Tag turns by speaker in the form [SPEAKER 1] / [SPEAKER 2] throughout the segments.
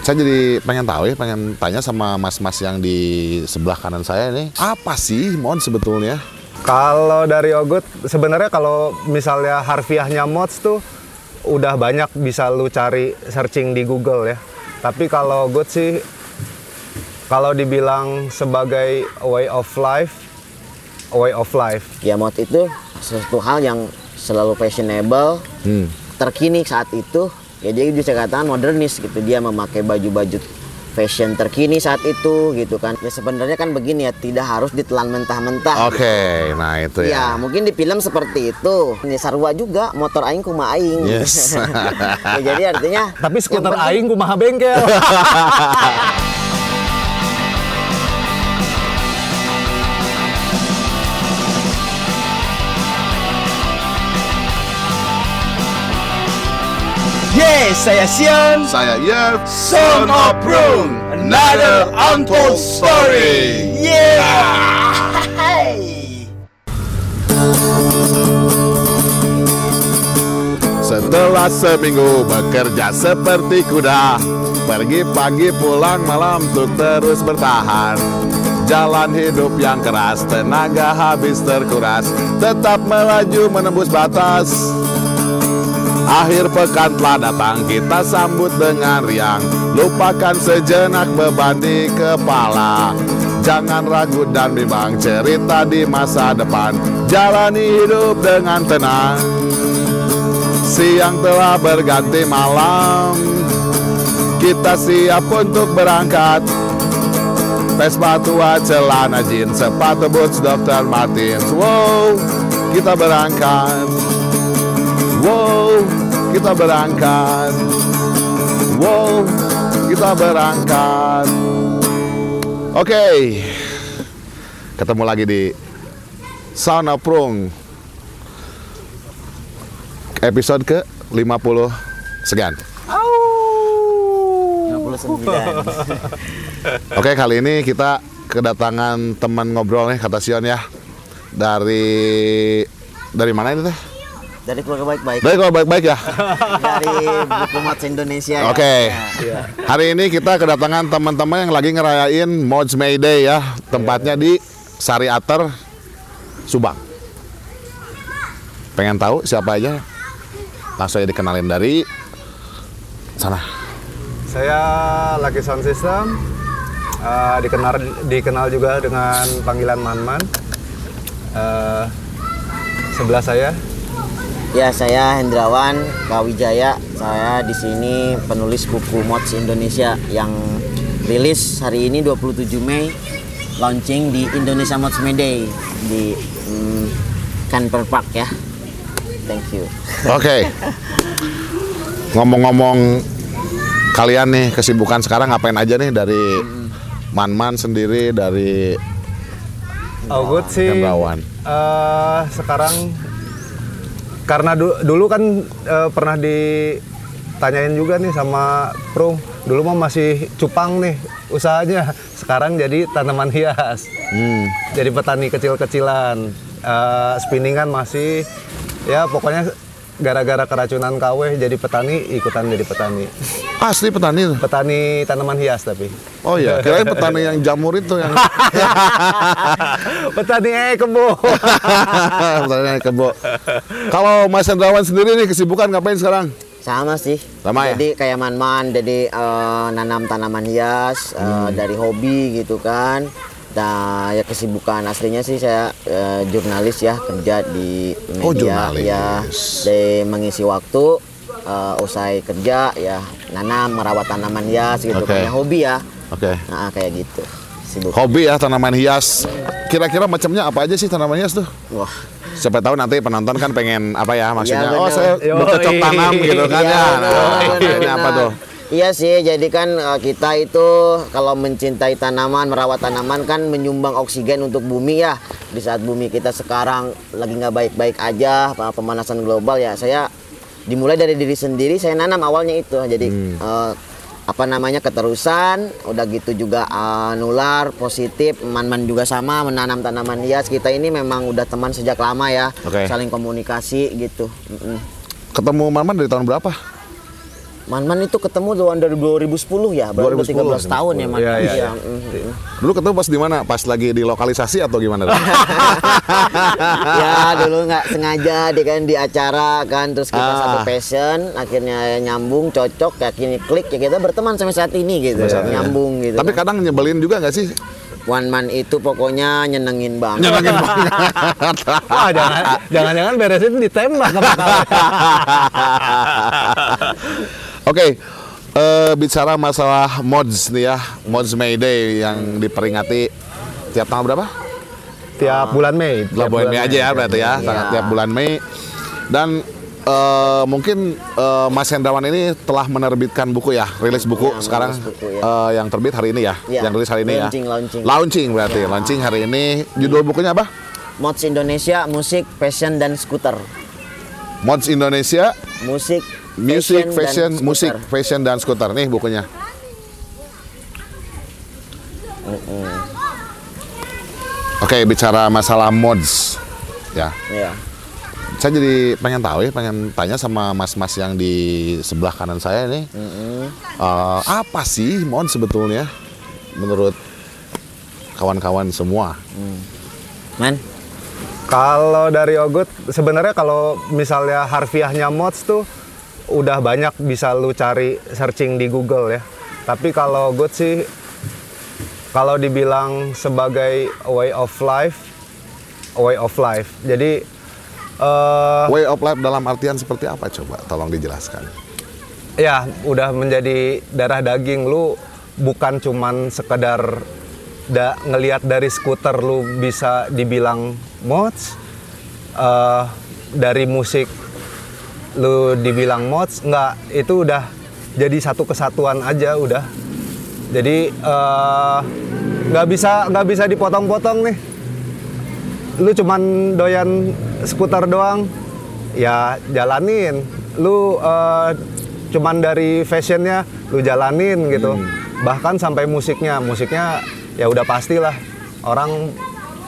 [SPEAKER 1] saya jadi pengen tahu ya, pengen tanya sama mas-mas yang di sebelah kanan saya ini, apa sih mod sebetulnya?
[SPEAKER 2] Kalau dari Ogut, sebenarnya kalau misalnya harfiahnya mods tuh udah banyak bisa lu cari searching di Google ya. Tapi kalau Ogut sih, kalau dibilang sebagai way of life, way of life.
[SPEAKER 3] Ya mod itu sesuatu hal yang selalu fashionable,
[SPEAKER 1] Hmm.
[SPEAKER 3] terkini saat itu. Ya dia bisa katakan modernis gitu. Dia memakai baju-baju fashion terkini saat itu gitu kan. Ya sebenarnya kan begini ya, tidak harus ditelan mentah-mentah.
[SPEAKER 1] Oke, nah itu
[SPEAKER 3] Ya,
[SPEAKER 1] ya.
[SPEAKER 3] mungkin di film seperti itu. Ini sarwa juga, motor aing kuma aing.
[SPEAKER 1] Yes.
[SPEAKER 3] ya, jadi artinya
[SPEAKER 2] Tapi skuter
[SPEAKER 3] penting-
[SPEAKER 2] aing kumaha bengkel.
[SPEAKER 4] Yes, saya Sian.
[SPEAKER 1] Saya Yev,
[SPEAKER 4] Son of Prune. Another untold story. Yeah.
[SPEAKER 1] Setelah seminggu bekerja seperti kuda Pergi pagi pulang malam untuk terus bertahan Jalan hidup yang keras, tenaga habis terkuras Tetap melaju menembus batas Akhir pekan telah datang, kita sambut dengan riang. Lupakan sejenak beban di kepala. Jangan ragu dan bimbang cerita di masa depan. Jalani hidup dengan tenang. Siang telah berganti malam. Kita siap untuk berangkat. Vespa tua, celana jeans, sepatu boots Dr. Martens Wow, kita berangkat. Wow, kita berangkat Wow, kita berangkat Oke Ketemu lagi di Sauna Prung episode ke 50 sekian.
[SPEAKER 3] 59.
[SPEAKER 1] Oke, kali ini kita kedatangan teman ngobrol nih kata Sion ya. Dari dari mana ini teh?
[SPEAKER 3] Dari keluarga baik-baik.
[SPEAKER 1] Dari kalau baik-baik ya.
[SPEAKER 3] Dari buku Mods Indonesia. ya.
[SPEAKER 1] Oke. Hari ini kita kedatangan teman-teman yang lagi ngerayain Mods May Day ya. Tempatnya di Sari Ater, Subang. Pengen tahu siapa aja? Langsung aja dikenalin dari sana.
[SPEAKER 2] Saya Lucky Sound System, eh, dikenal dikenal juga dengan panggilan Manman. Eh, sebelah saya
[SPEAKER 3] Ya, saya Hendrawan Kawijaya. Saya di sini penulis buku Mods Indonesia yang rilis hari ini 27 Mei launching di Indonesia Mods Day di mm, Canper Park ya. Thank you.
[SPEAKER 1] Oke. Ngomong-ngomong kalian nih kesibukan sekarang ngapain aja nih dari Man-Man sendiri dari
[SPEAKER 2] Augut sih
[SPEAKER 1] Hendrawan.
[SPEAKER 2] eh, sekarang karena du- dulu kan eh, pernah ditanyain juga nih sama Prung dulu mah masih cupang nih usahanya sekarang jadi tanaman hias
[SPEAKER 1] Hmm.
[SPEAKER 2] jadi petani kecil-kecilan Eh, spinningan masih ya pokoknya gara-gara keracunan KW jadi petani ikutan jadi petani
[SPEAKER 1] Asli petani. tuh.
[SPEAKER 2] petani tanaman hias tapi
[SPEAKER 1] Oh iya, kirain petani yang jamur itu yang
[SPEAKER 2] petani eh kebo
[SPEAKER 1] petani yang kebo. Kalau Mas Hendrawan sendiri nih kesibukan ngapain sekarang?
[SPEAKER 3] Sama sih.
[SPEAKER 1] Sama ya?
[SPEAKER 3] Jadi kayak man-man, jadi eh, nanam tanaman hias eh,
[SPEAKER 1] Hmm.
[SPEAKER 3] dari hobi gitu kan. Nah, ya kesibukan aslinya sih saya eh, jurnalis ya kerja di media
[SPEAKER 1] Oh, jurnalis.
[SPEAKER 3] ya. Dari mengisi waktu eh, usai kerja ya nanam merawat tanaman hias gitu
[SPEAKER 1] Oke.
[SPEAKER 3] kan ya hobi ya.
[SPEAKER 1] Oke.
[SPEAKER 3] Nah, kayak gitu. Sibuk.
[SPEAKER 1] Hobi ya tanaman hias. Kira-kira macamnya apa aja sih tanaman hias tuh?
[SPEAKER 3] Wah.
[SPEAKER 1] Siapa tahu nanti penonton kan pengen apa ya maksudnya?
[SPEAKER 3] Iya,
[SPEAKER 1] oh
[SPEAKER 3] bener.
[SPEAKER 1] saya bercocok tanam gitu kan ya.
[SPEAKER 3] benar,
[SPEAKER 1] Nah,
[SPEAKER 3] benar,
[SPEAKER 1] ini apa tuh?
[SPEAKER 3] Iya sih, jadi kan eh, kita itu kalau mencintai tanaman, merawat tanaman kan menyumbang oksigen untuk bumi ya. Di saat bumi kita sekarang lagi nggak baik-baik aja, apa, pemanasan global ya. Saya dimulai dari diri sendiri, saya nanam awalnya itu. Jadi eh, apa namanya keterusan, udah gitu juga eh, nular positif, man-man juga sama menanam tanaman hias. Kita ini memang udah teman sejak lama ya,
[SPEAKER 1] Oke.
[SPEAKER 3] saling komunikasi gitu. Mm-mm.
[SPEAKER 1] Ketemu Maman dari tahun berapa?
[SPEAKER 3] Man-man itu ketemu tahun dari 2010 ya, baru
[SPEAKER 1] 2010,
[SPEAKER 3] 13 tahun ya Man.
[SPEAKER 2] Iya, iya, iya.
[SPEAKER 3] mm, mm.
[SPEAKER 1] Dulu ketemu pas di mana? Pas lagi di lokalisasi atau gimana?
[SPEAKER 3] ya dulu nggak sengaja dia kan di acara kan terus kita
[SPEAKER 1] Ah.
[SPEAKER 3] satu passion akhirnya nyambung cocok ya kini klik ya kita berteman sampai saat ini gitu
[SPEAKER 1] saat ini ya.
[SPEAKER 3] nyambung gitu
[SPEAKER 1] Tapi
[SPEAKER 3] kan.
[SPEAKER 1] kadang nyebelin juga nggak sih?
[SPEAKER 3] one man itu pokoknya nyenengin banget
[SPEAKER 1] Nyenengin banget.
[SPEAKER 2] Wah, jangan jangan-jangan beresin ditembak
[SPEAKER 1] Oke, eh, bicara masalah mods nih ya, mods Mayday yang diperingati tiap tanggal berapa?
[SPEAKER 2] tiap bulan Mei.
[SPEAKER 1] Tiap bulan Mei aja ya berarti ya,
[SPEAKER 3] Iya.
[SPEAKER 1] tanggal tiap bulan Mei. Dan eh, mungkin eh, Mas Hendrawan ini telah menerbitkan buku ya, rilis buku
[SPEAKER 3] Iya,
[SPEAKER 1] sekarang
[SPEAKER 3] buku, ya.
[SPEAKER 1] eh, yang terbit hari ini ya,
[SPEAKER 3] Iya,
[SPEAKER 1] yang rilis hari ini
[SPEAKER 3] launching,
[SPEAKER 1] ya.
[SPEAKER 3] launching.
[SPEAKER 1] Launching berarti,
[SPEAKER 3] Iya.
[SPEAKER 1] launching hari ini. Judul bukunya apa?
[SPEAKER 3] mods Indonesia musik fashion dan skuter
[SPEAKER 1] Mods Indonesia,
[SPEAKER 3] musik
[SPEAKER 1] Music,
[SPEAKER 3] dan
[SPEAKER 1] Fashion,
[SPEAKER 3] skuter.
[SPEAKER 1] Musik, Fashion dan Skuter. Nih bukunya. Oke, bicara masalah mods, ya.
[SPEAKER 3] Iya.
[SPEAKER 1] Saya jadi pengen tahu ya, pengen tanya sama mas-mas yang di sebelah kanan saya ini, eh, apa sih mod sebetulnya menurut kawan-kawan semua?
[SPEAKER 3] man
[SPEAKER 2] Kalau dari Ogut sebenarnya kalau misalnya harfiahnya mods tuh udah banyak bisa lu cari searching di Google ya. Tapi kalau Ogut sih kalau dibilang sebagai way of life, way of life. Jadi eh
[SPEAKER 1] Way of life dalam artian seperti apa? Coba tolong dijelaskan.
[SPEAKER 2] ya udah menjadi darah daging lu bukan cuman sekedar da, ngelihat dari skuter lu bisa dibilang mods eh, dari musik lu dibilang mods nggak itu udah jadi satu kesatuan aja udah. Jadi eh, nggak bisa nggak bisa dipotong-potong nih. Lu cuman doyan skuter doang ya jalanin. Lu eh, cuman dari fashionnya lu jalanin gitu. Bahkan sampai musiknya musiknya ya udah pastilah. Orang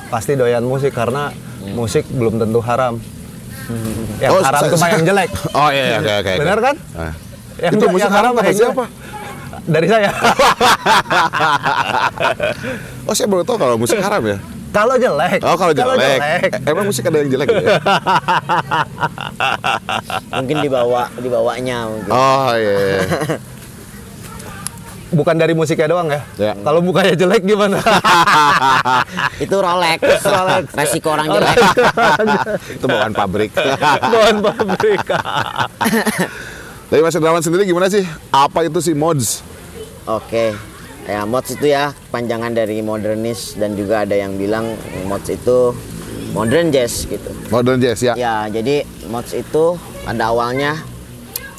[SPEAKER 2] pasti doyan musik karena musik belum tentu haram yang
[SPEAKER 1] Oh,
[SPEAKER 2] haram mah yang jelek
[SPEAKER 1] Oh iya, iya, oke oke.
[SPEAKER 2] Bener kan?
[SPEAKER 1] Ah.
[SPEAKER 2] Yang
[SPEAKER 1] Itu musik
[SPEAKER 2] yang
[SPEAKER 1] haram kata siapa?
[SPEAKER 2] dari saya
[SPEAKER 1] Oh saya baru tahu kalau musik haram ya.
[SPEAKER 2] kalau jelek
[SPEAKER 1] Oh kalau jelek. Eh, Emang musik ada yang jelek gitu ya?
[SPEAKER 3] mungkin dibawa dibawanya mungkin
[SPEAKER 1] Oh iya. iya.
[SPEAKER 2] Bukan dari musiknya doang ya,
[SPEAKER 1] Ya.
[SPEAKER 2] kalau mukanya jelek gimana
[SPEAKER 3] itu Rolex resiko orang jelek
[SPEAKER 1] Itu bawaan pabrik.
[SPEAKER 2] bahan pabrik
[SPEAKER 1] Dari Mas Hendrawan sendiri gimana sih? Apa itu sih mods?
[SPEAKER 3] Oke, ya mods itu ya panjangan dari modernis dan juga ada yang bilang mods itu modern jazz gitu.
[SPEAKER 1] Modern jazz ya.
[SPEAKER 3] Ya, jadi mods itu pada awalnya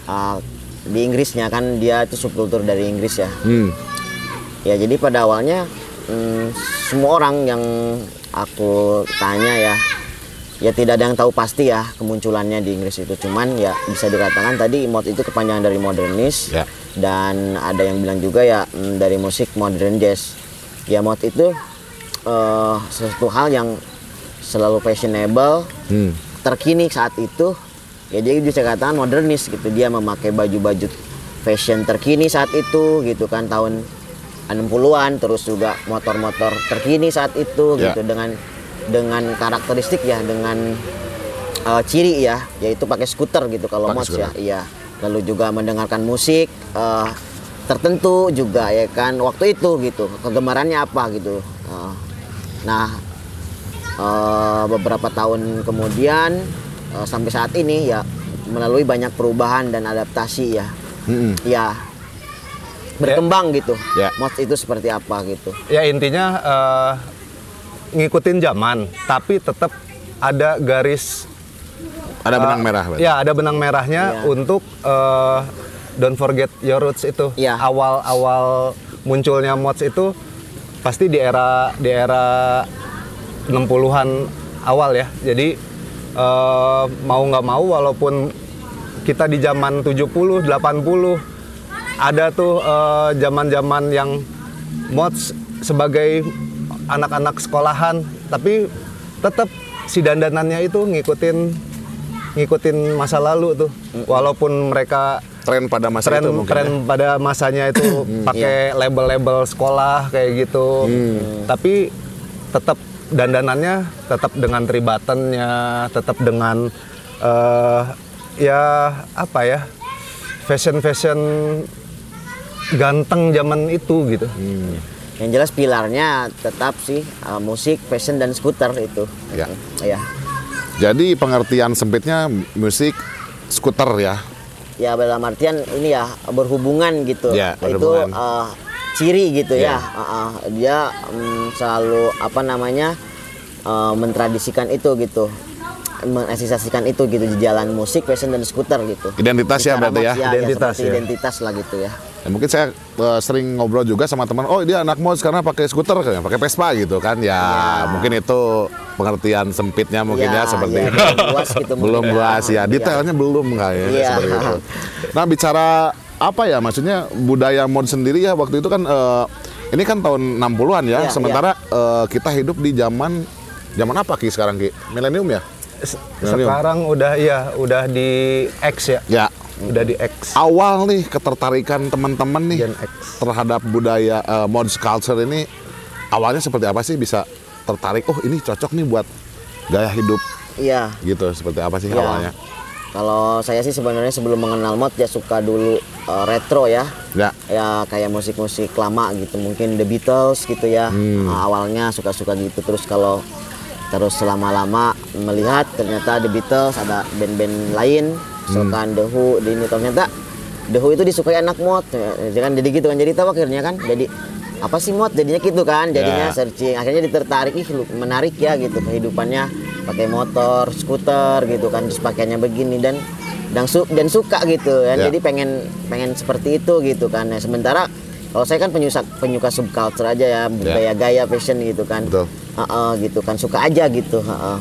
[SPEAKER 3] uh, di Inggrisnya kan dia itu subkultur dari Inggris ya.
[SPEAKER 1] Hmm.
[SPEAKER 3] Ya, jadi pada awalnya mm, semua orang yang aku tanya ya, ya tidak ada yang tahu pasti ya kemunculannya di Inggris itu. Cuman ya bisa dikatakan tadi mod itu kepanjangan dari modernis
[SPEAKER 1] Ya.
[SPEAKER 3] dan ada yang bilang juga ya mm, dari musik modern jazz. Ya mod itu eh sesuatu hal yang selalu fashionable,
[SPEAKER 1] Hmm.
[SPEAKER 3] terkini saat itu ya dia bisa katakan modernis gitu. Dia memakai baju-baju fashion terkini saat itu gitu kan tahun 60-an terus juga motor-motor terkini saat itu
[SPEAKER 1] Ya.
[SPEAKER 3] gitu dengan dengan karakteristik ya dengan eh, ciri ya yaitu pakai skuter gitu kalau mods ya. iya. Lalu juga mendengarkan musik eh, tertentu juga ya kan waktu itu gitu. Kegemarannya apa gitu. Eh, nah eh, beberapa tahun kemudian eh, sampai saat ini ya melalui banyak perubahan dan adaptasi ya
[SPEAKER 1] Mm-mm.
[SPEAKER 3] ya berkembang gitu
[SPEAKER 1] Ya.
[SPEAKER 3] mods itu seperti apa gitu
[SPEAKER 2] ya intinya eh, ngikutin zaman tapi tetap ada garis
[SPEAKER 1] Ada benang
[SPEAKER 2] eh,
[SPEAKER 1] merah. berarti?
[SPEAKER 2] ya ada benang merahnya
[SPEAKER 3] Iya.
[SPEAKER 2] untuk eh, don't forget your roots itu
[SPEAKER 3] Iya.
[SPEAKER 2] awal awal munculnya mods itu pasti di era di era 60-an awal ya jadi eh, mau nggak mau walaupun kita di zaman 70 80 ada tuh eh, zaman-zaman yang mods sebagai anak-anak sekolahan. Tapi tetap si dandanannya itu ngikutin ngikutin masa lalu tuh. Walaupun mereka
[SPEAKER 1] tren pada masa
[SPEAKER 2] tren
[SPEAKER 1] itu mungkin
[SPEAKER 2] tren
[SPEAKER 1] ya.
[SPEAKER 2] pada masanya itu pakai label-label sekolah kayak gitu. Tapi tetap dandanannya tetap dengan tribatennya, tetap dengan eh, ya apa ya fashion-fashion ganteng zaman itu gitu.
[SPEAKER 3] Yang jelas pilarnya tetap sih uh, musik, fashion dan skuter itu.
[SPEAKER 1] Ya.
[SPEAKER 3] Ya.
[SPEAKER 1] Jadi pengertian sempitnya musik skuter ya.
[SPEAKER 3] Ya dalam artian ini ya berhubungan gitu.
[SPEAKER 1] Ya,
[SPEAKER 3] itu
[SPEAKER 1] berhubungan.
[SPEAKER 3] uh, ciri gitu
[SPEAKER 1] Ya.
[SPEAKER 3] ya. Uh, uh, dia mm, selalu apa namanya uh, mentradisikan itu gitu. Mengeksisasikan itu gitu di jalan musik, fashion dan skuter gitu.
[SPEAKER 1] Identitas ya
[SPEAKER 3] Secara
[SPEAKER 1] berarti ya?
[SPEAKER 3] ya,
[SPEAKER 2] Identitas, ya.
[SPEAKER 3] identitas lah gitu ya.
[SPEAKER 1] Ya, mungkin saya eh, sering ngobrol juga sama teman, oh dia anak mods karena pakai skuter, kan, pakai Vespa gitu kan. Ya, mungkin itu pengertian sempitnya mungkin ya, seperti
[SPEAKER 3] ya,
[SPEAKER 1] itu.
[SPEAKER 3] belum luas gitu
[SPEAKER 1] belum
[SPEAKER 3] mungkin
[SPEAKER 1] luas ya, detailnya belum kayaknya
[SPEAKER 3] Iya.
[SPEAKER 1] seperti itu. Nah bicara apa ya, maksudnya budaya mod sendiri ya waktu itu kan eh, ini kan tahun 60-an ya,
[SPEAKER 3] Iya,
[SPEAKER 1] sementara eh, kita hidup di zaman zaman apa ki sekarang ki? Milenium ya?
[SPEAKER 2] Se-
[SPEAKER 1] Millennium.
[SPEAKER 2] Sekarang udah iya udah di X ya.
[SPEAKER 1] Ya.
[SPEAKER 2] Udah di X.
[SPEAKER 1] Awal nih ketertarikan teman-teman nih
[SPEAKER 2] Gen X.
[SPEAKER 1] terhadap budaya eh, mods culture ini awalnya seperti apa sih bisa tertarik? Oh ini cocok nih buat gaya hidup
[SPEAKER 3] Iya.
[SPEAKER 1] gitu seperti apa sih
[SPEAKER 3] Ya.
[SPEAKER 1] awalnya?
[SPEAKER 3] Kalau saya sih sebenarnya sebelum mengenal mod ya suka dulu uh, retro ya.
[SPEAKER 1] Ya.
[SPEAKER 3] Ya kayak musik-musik lama gitu, mungkin The Beatles gitu ya.
[SPEAKER 1] Hmm.
[SPEAKER 3] Nah, awalnya suka-suka gitu terus kalau terus selama-lama melihat ternyata The Beatles ada band-band lain, misalkan
[SPEAKER 1] Hmm.
[SPEAKER 3] The Who, di ini ternyata The Who itu disukai anak mod. Ya, kan jadi gitu kan jadi tahu akhirnya kan jadi apa sih mod jadinya gitu kan jadinya
[SPEAKER 1] Ya.
[SPEAKER 3] searching akhirnya ditertarik ih menarik ya gitu kehidupannya pakai motor skuter gitu kan terus pakaiannya begini dan dan, su- dan suka gitu kan
[SPEAKER 1] Ya.
[SPEAKER 3] jadi pengen pengen seperti itu gitu kan Nah, sementara kalau saya kan penyuka penyuka subculture aja ya gaya-gaya fashion gitu kan
[SPEAKER 1] Betul.
[SPEAKER 3] Heeh, gitu kan suka aja gitu heeh.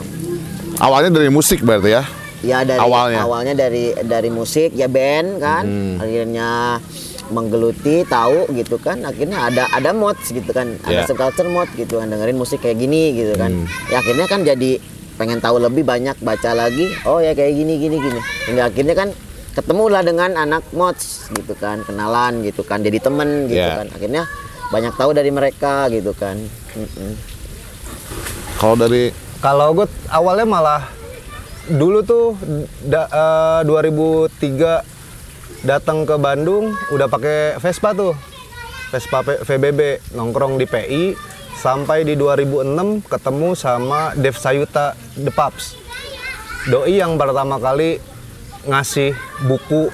[SPEAKER 1] Awalnya dari musik berarti ya?
[SPEAKER 3] ya dari
[SPEAKER 1] Awalnya.
[SPEAKER 3] dari dari musik ya band kan
[SPEAKER 1] Hmm.
[SPEAKER 3] akhirnya menggeluti tahu gitu kan akhirnya ada ada mods gitu kan
[SPEAKER 1] Ya.
[SPEAKER 3] ada subculture mod gitu kan dengerin musik kayak gini gitu kan
[SPEAKER 1] Hmm.
[SPEAKER 3] ya akhirnya kan jadi pengen tahu lebih banyak baca lagi oh ya kayak gini gini gini hingga akhirnya kan ketemulah dengan anak mods gitu kan kenalan gitu kan jadi temen gitu
[SPEAKER 1] Ya.
[SPEAKER 3] kan akhirnya banyak tahu dari mereka gitu kan Mm-mm.
[SPEAKER 1] Kalau dari
[SPEAKER 2] Kalau gue awalnya malah dulu tuh da, eh, 2003 datang ke Bandung udah pakai Vespa tuh. Vespa P- VBB nongkrong di PI sampai di 2006 ketemu sama Dev Sayuta The Pups. Doi yang pertama kali ngasih buku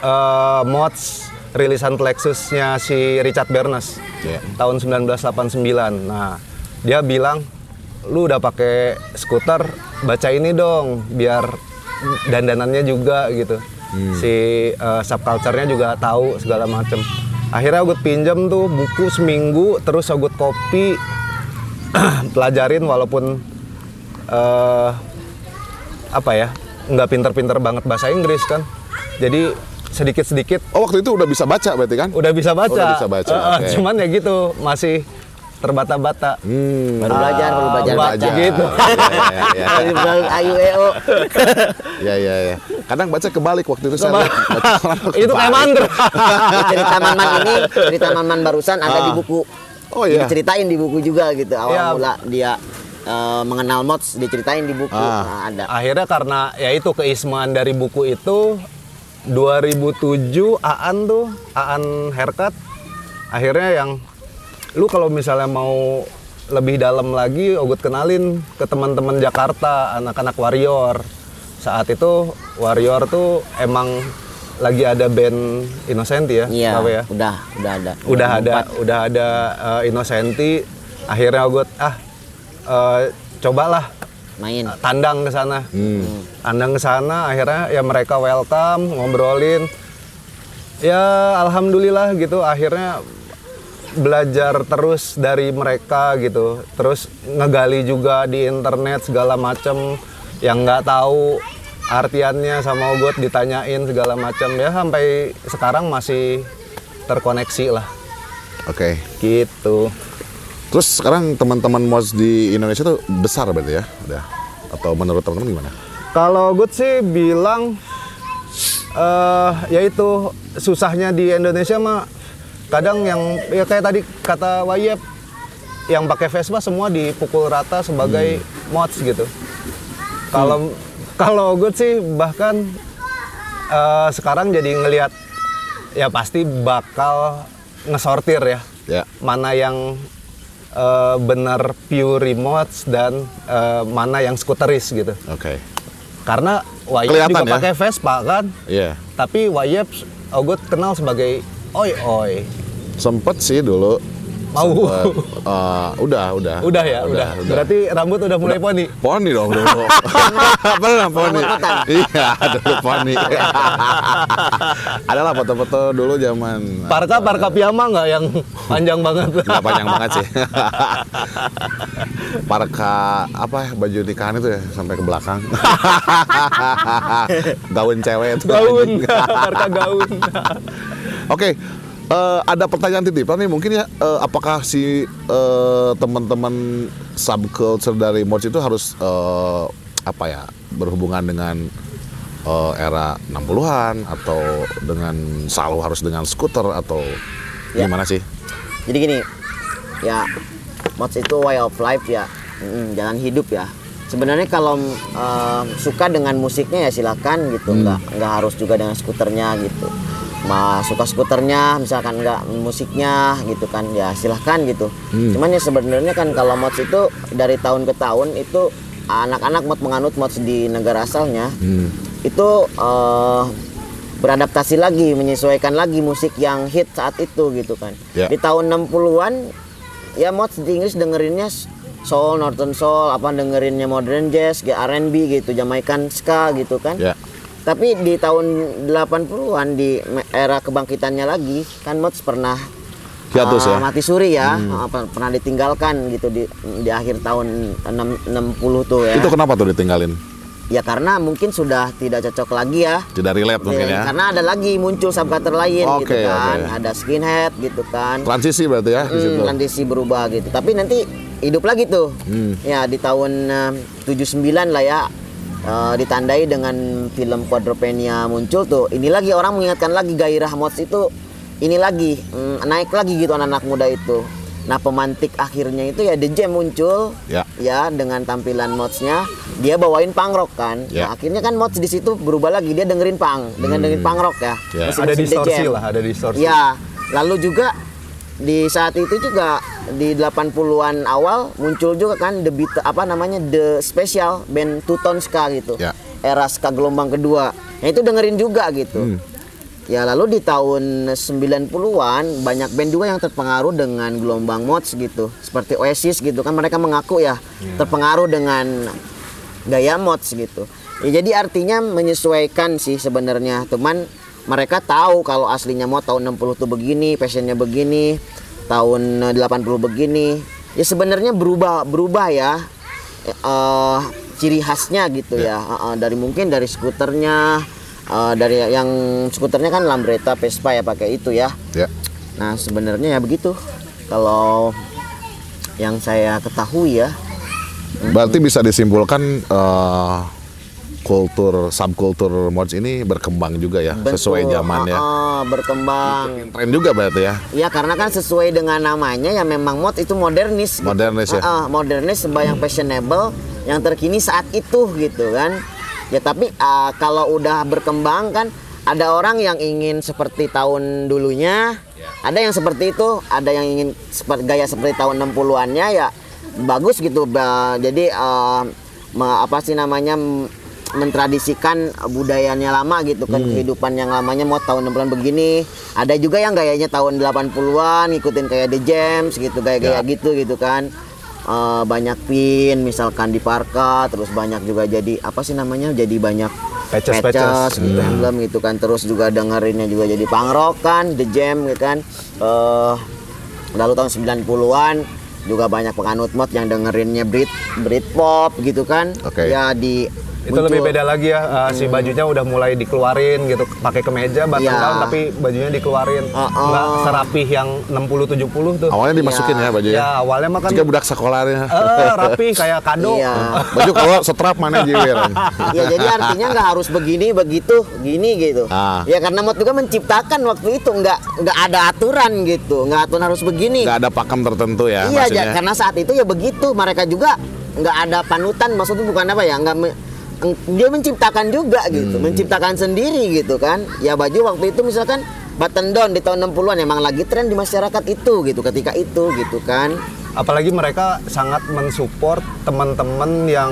[SPEAKER 2] eh, mods rilisan Lexusnya si Richard Bernes
[SPEAKER 1] Iya.
[SPEAKER 2] tahun 1989. Nah, dia bilang lu udah pakai skuter, baca ini dong biar dandanannya juga gitu. Si eh, subculture-nya juga tahu segala macem. Akhirnya gue pinjam tuh buku seminggu, terus gue kopi, pelajarin walaupun eh apa ya nggak pinter-pinter banget bahasa Inggris kan. Jadi sedikit-sedikit
[SPEAKER 1] Oh waktu itu udah bisa baca berarti kan?
[SPEAKER 2] udah bisa baca.
[SPEAKER 1] Udah bisa baca,
[SPEAKER 2] eh,
[SPEAKER 1] oke.
[SPEAKER 2] Cuman ya gitu masih terbata-bata.
[SPEAKER 1] Hmm.
[SPEAKER 3] baru belajar baru belajar
[SPEAKER 2] baca
[SPEAKER 3] baca
[SPEAKER 2] gitu.
[SPEAKER 1] Ya, ya,
[SPEAKER 3] ayu eo
[SPEAKER 1] ya, ya, ya. Kadang baca kebalik waktu itu saya.
[SPEAKER 2] Itu kayak mantra.
[SPEAKER 3] cerita Maman ini cerita Maman barusan ada di
[SPEAKER 1] Ah.
[SPEAKER 3] buku
[SPEAKER 1] Oh, iya.
[SPEAKER 3] diceritain di buku juga gitu awal
[SPEAKER 2] Iya.
[SPEAKER 3] mula dia eh, mengenal mods diceritain di buku
[SPEAKER 1] Ah.
[SPEAKER 3] Nah, ada
[SPEAKER 2] Akhirnya karena ya itu keismaan dari buku itu 2007 Aan tuh Aan haircut akhirnya yang lu kalau misalnya mau lebih dalam lagi Ogut kenalin ke teman-teman Jakarta anak-anak warrior. Saat itu warrior tuh emang lagi ada band Innocenti ya
[SPEAKER 3] iya
[SPEAKER 2] ya?
[SPEAKER 3] udah udah ada.
[SPEAKER 2] Udah ada udah ada uh, Innocenti. Akhirnya gue ah uh, cobalah
[SPEAKER 3] main.
[SPEAKER 2] tandang ke sana.
[SPEAKER 1] Hmm.
[SPEAKER 2] tandang ke sana akhirnya ya mereka welcome ngobrolin. Ya alhamdulillah gitu akhirnya belajar terus dari mereka gitu terus ngegali juga di internet segala macem yang nggak tahu artiannya sama Ogot ditanyain segala macam ya sampai sekarang masih terkoneksi lah
[SPEAKER 1] Oke.
[SPEAKER 2] gitu
[SPEAKER 1] Terus sekarang teman-teman mods di Indonesia tuh besar berarti ya? Udah. Atau menurut teman-teman gimana?
[SPEAKER 2] Kalau Good sih bilang eh ya itu susahnya di Indonesia mah kadang yang ya kayak tadi kata Wayep yang pakai Vespa semua dipukul rata sebagai mods gitu. Kalau kalau gue sih bahkan eh, sekarang jadi ngelihat ya pasti bakal ngesortir ya
[SPEAKER 1] Ya.
[SPEAKER 2] mana yang eh, benar pure remotes dan eh, mana yang skuteris gitu.
[SPEAKER 1] Oke.
[SPEAKER 2] Karena Wayep
[SPEAKER 1] Kelihatan
[SPEAKER 2] juga
[SPEAKER 1] ya?
[SPEAKER 2] pakai Vespa kan,
[SPEAKER 1] Iya.
[SPEAKER 2] tapi Wayep Ogut kenal sebagai oi oi.
[SPEAKER 1] Sempet sih dulu.
[SPEAKER 2] Mau.
[SPEAKER 1] Sempet, eh, udah, udah.
[SPEAKER 2] Udah ya, udah. Berarti rambut udah mulai poni.
[SPEAKER 1] Poni dong dulu. Pernah poni. Iya, dulu poni. Adalah foto-foto dulu zaman
[SPEAKER 2] Parka parka piyama nggak yang panjang banget?
[SPEAKER 1] nggak panjang banget sih. Parka apa ya baju nikahan itu ya sampai ke belakang. Gaun cewek itu.
[SPEAKER 2] gaun, parka gaun.
[SPEAKER 1] Oke, eh, ada pertanyaan titipan nih mungkin ya, eh, apakah si eh, teman-teman subculture dari Mods itu harus eh, apa ya berhubungan dengan eh, era 60-an atau dengan selalu harus dengan skuter atau
[SPEAKER 3] Ya.
[SPEAKER 1] gimana sih?
[SPEAKER 3] Jadi gini, ya mods itu way of life ya, Mm, jalan hidup ya. Sebenarnya kalau eh, suka dengan musiknya ya silakan gitu, nggak nggak harus juga dengan skuternya gitu. Ma suka skuternya, misalkan nggak musiknya gitu kan, ya silahkan gitu. Cuman ya sebenarnya kan kalau mods itu dari tahun ke tahun itu anak-anak mod menganut mods di negara asalnya itu eh, beradaptasi lagi, menyesuaikan lagi musik yang hit saat itu gitu kan.
[SPEAKER 1] Ya.
[SPEAKER 3] Di tahun 60-an ya mods di Inggris dengerinnya soul, northern soul, apa dengerinnya modern jazz, R&B gitu, Jamaican ska gitu kan.
[SPEAKER 1] Ya.
[SPEAKER 3] Tapi di tahun 80-an di era kebangkitannya lagi kan mods pernah
[SPEAKER 1] Hiatus
[SPEAKER 3] uh,
[SPEAKER 1] ya?
[SPEAKER 3] mati suri ya, uh, per- pernah ditinggalkan gitu di di akhir tahun 6, 60 tuh ya.
[SPEAKER 1] Itu kenapa tuh ditinggalin?
[SPEAKER 3] Ya karena mungkin sudah tidak cocok lagi ya.
[SPEAKER 1] Tidak relate mungkin
[SPEAKER 3] Ya? Karena ada lagi muncul subculture lain gitu
[SPEAKER 1] Oke,
[SPEAKER 3] kan.
[SPEAKER 1] oke.
[SPEAKER 3] Ada skinhead gitu kan.
[SPEAKER 1] Transisi berarti ya
[SPEAKER 3] Hmm, transisi berubah gitu. Tapi nanti hidup lagi tuh.
[SPEAKER 1] Hmm.
[SPEAKER 3] Ya di tahun eh, 79 lah ya. Eh, ditandai dengan film Quadropenia muncul tuh. Ini lagi orang mengingatkan lagi gairah mods itu ini lagi mm, naik lagi gitu anak-anak muda itu. Nah pemantik akhirnya itu ya The Jam muncul
[SPEAKER 1] Ya.
[SPEAKER 3] ya dengan tampilan modsnya dia bawain punk rock kan.
[SPEAKER 1] Ya.
[SPEAKER 3] Nah, akhirnya kan mods di situ berubah lagi dia dengerin punk dengan dengerin punk rock ya.
[SPEAKER 1] Ya.
[SPEAKER 2] Ada distorsi lah, ada distorsi.
[SPEAKER 3] Ya, lalu juga di saat itu juga di 80-an awal muncul juga kan the Beat- apa namanya The Special band Two Tone Ska gitu.
[SPEAKER 1] Ya.
[SPEAKER 3] Era ska gelombang kedua. Nah, itu dengerin juga gitu. Ya lalu di tahun 90-an banyak band juga yang terpengaruh dengan gelombang mods gitu. Seperti Oasis gitu kan mereka mengaku ya terpengaruh dengan gaya mods gitu. Ya, jadi artinya menyesuaikan sih sebenarnya. Teman mereka tahu kalau aslinya mod tahun 60 tuh begini, fashionnya begini, tahun eh, 80 begini. Ya sebenarnya berubah berubah ya. Eh, ciri khasnya gitu ya. Eh, eh, dari mungkin dari skuternya eh, dari yang skuternya kan Lambretta Vespa ya pakai itu ya.
[SPEAKER 1] Ya.
[SPEAKER 3] Nah, sebenarnya ya begitu. Kalau yang saya ketahui ya,
[SPEAKER 1] Berarti bisa disimpulkan eh, kultur subkultur mods ini berkembang juga ya sesuai
[SPEAKER 3] Betul,
[SPEAKER 1] zamannya.
[SPEAKER 3] ah, ah, berkembang.
[SPEAKER 1] Tren juga berarti ya.
[SPEAKER 3] Ya karena kan sesuai dengan namanya ya memang mod itu modernis. gitu.
[SPEAKER 1] Modernis ya.
[SPEAKER 3] Ah, ah, modernis yang fashionable yang terkini saat itu gitu kan. Ya tapi ah, kalau udah berkembang kan ada orang yang ingin seperti tahun dulunya, ada yang seperti itu, ada yang ingin seperti gaya seperti tahun 60-annya ya bagus gitu. Jadi me- apa sih namanya mentradisikan budayanya lama gitu kan kehidupan yang lamanya mau tahun 60-an begini. Ada juga yang gayanya tahun 80-an ngikutin kayak The Jams gitu gaya-gaya
[SPEAKER 1] Ya.
[SPEAKER 3] gitu gitu kan. Eh, banyak pin misalkan di parka terus banyak juga jadi apa sih namanya jadi banyak
[SPEAKER 2] Patches, patches.
[SPEAKER 3] gitu emblem gitu kan. Terus juga dengerinnya juga jadi punk rock kan The Jam gitu kan. Eh lalu tahun 90-an juga banyak penganut mod yang dengerinnya Brit Britpop gitu kan.
[SPEAKER 1] Oke.
[SPEAKER 3] ya di
[SPEAKER 2] itu
[SPEAKER 3] muncul.
[SPEAKER 2] lebih beda lagi ya uh, si bajunya udah mulai dikeluarin gitu pakai kemeja button
[SPEAKER 3] Iya.
[SPEAKER 2] down tapi bajunya dikeluarin
[SPEAKER 3] Oh, oh.
[SPEAKER 2] nggak serapih yang 60 70 tuh
[SPEAKER 1] Awalnya dimasukin ya baju ya.
[SPEAKER 2] ya awalnya mah kan
[SPEAKER 1] Jika budak sekolahnya.
[SPEAKER 2] eh, rapi kayak kado
[SPEAKER 3] Iya.
[SPEAKER 1] Baju kalau setrap mana jiwir.
[SPEAKER 3] Ya jadi artinya nggak harus begini begitu gini gitu.
[SPEAKER 1] Ah.
[SPEAKER 3] Ya karena mod juga menciptakan waktu itu nggak nggak ada aturan gitu, nggak aturan harus begini.
[SPEAKER 1] Nggak ada pakem tertentu ya
[SPEAKER 3] iya
[SPEAKER 1] maksudnya.
[SPEAKER 3] karena saat itu ya begitu mereka juga nggak ada panutan maksudnya bukan apa ya nggak dia menciptakan juga gitu,
[SPEAKER 1] Hmm.
[SPEAKER 3] menciptakan sendiri gitu kan. Ya baju waktu itu misalkan button down di tahun 60-an emang lagi tren di masyarakat itu gitu ketika itu gitu kan.
[SPEAKER 2] apalagi mereka sangat mensupport teman-teman yang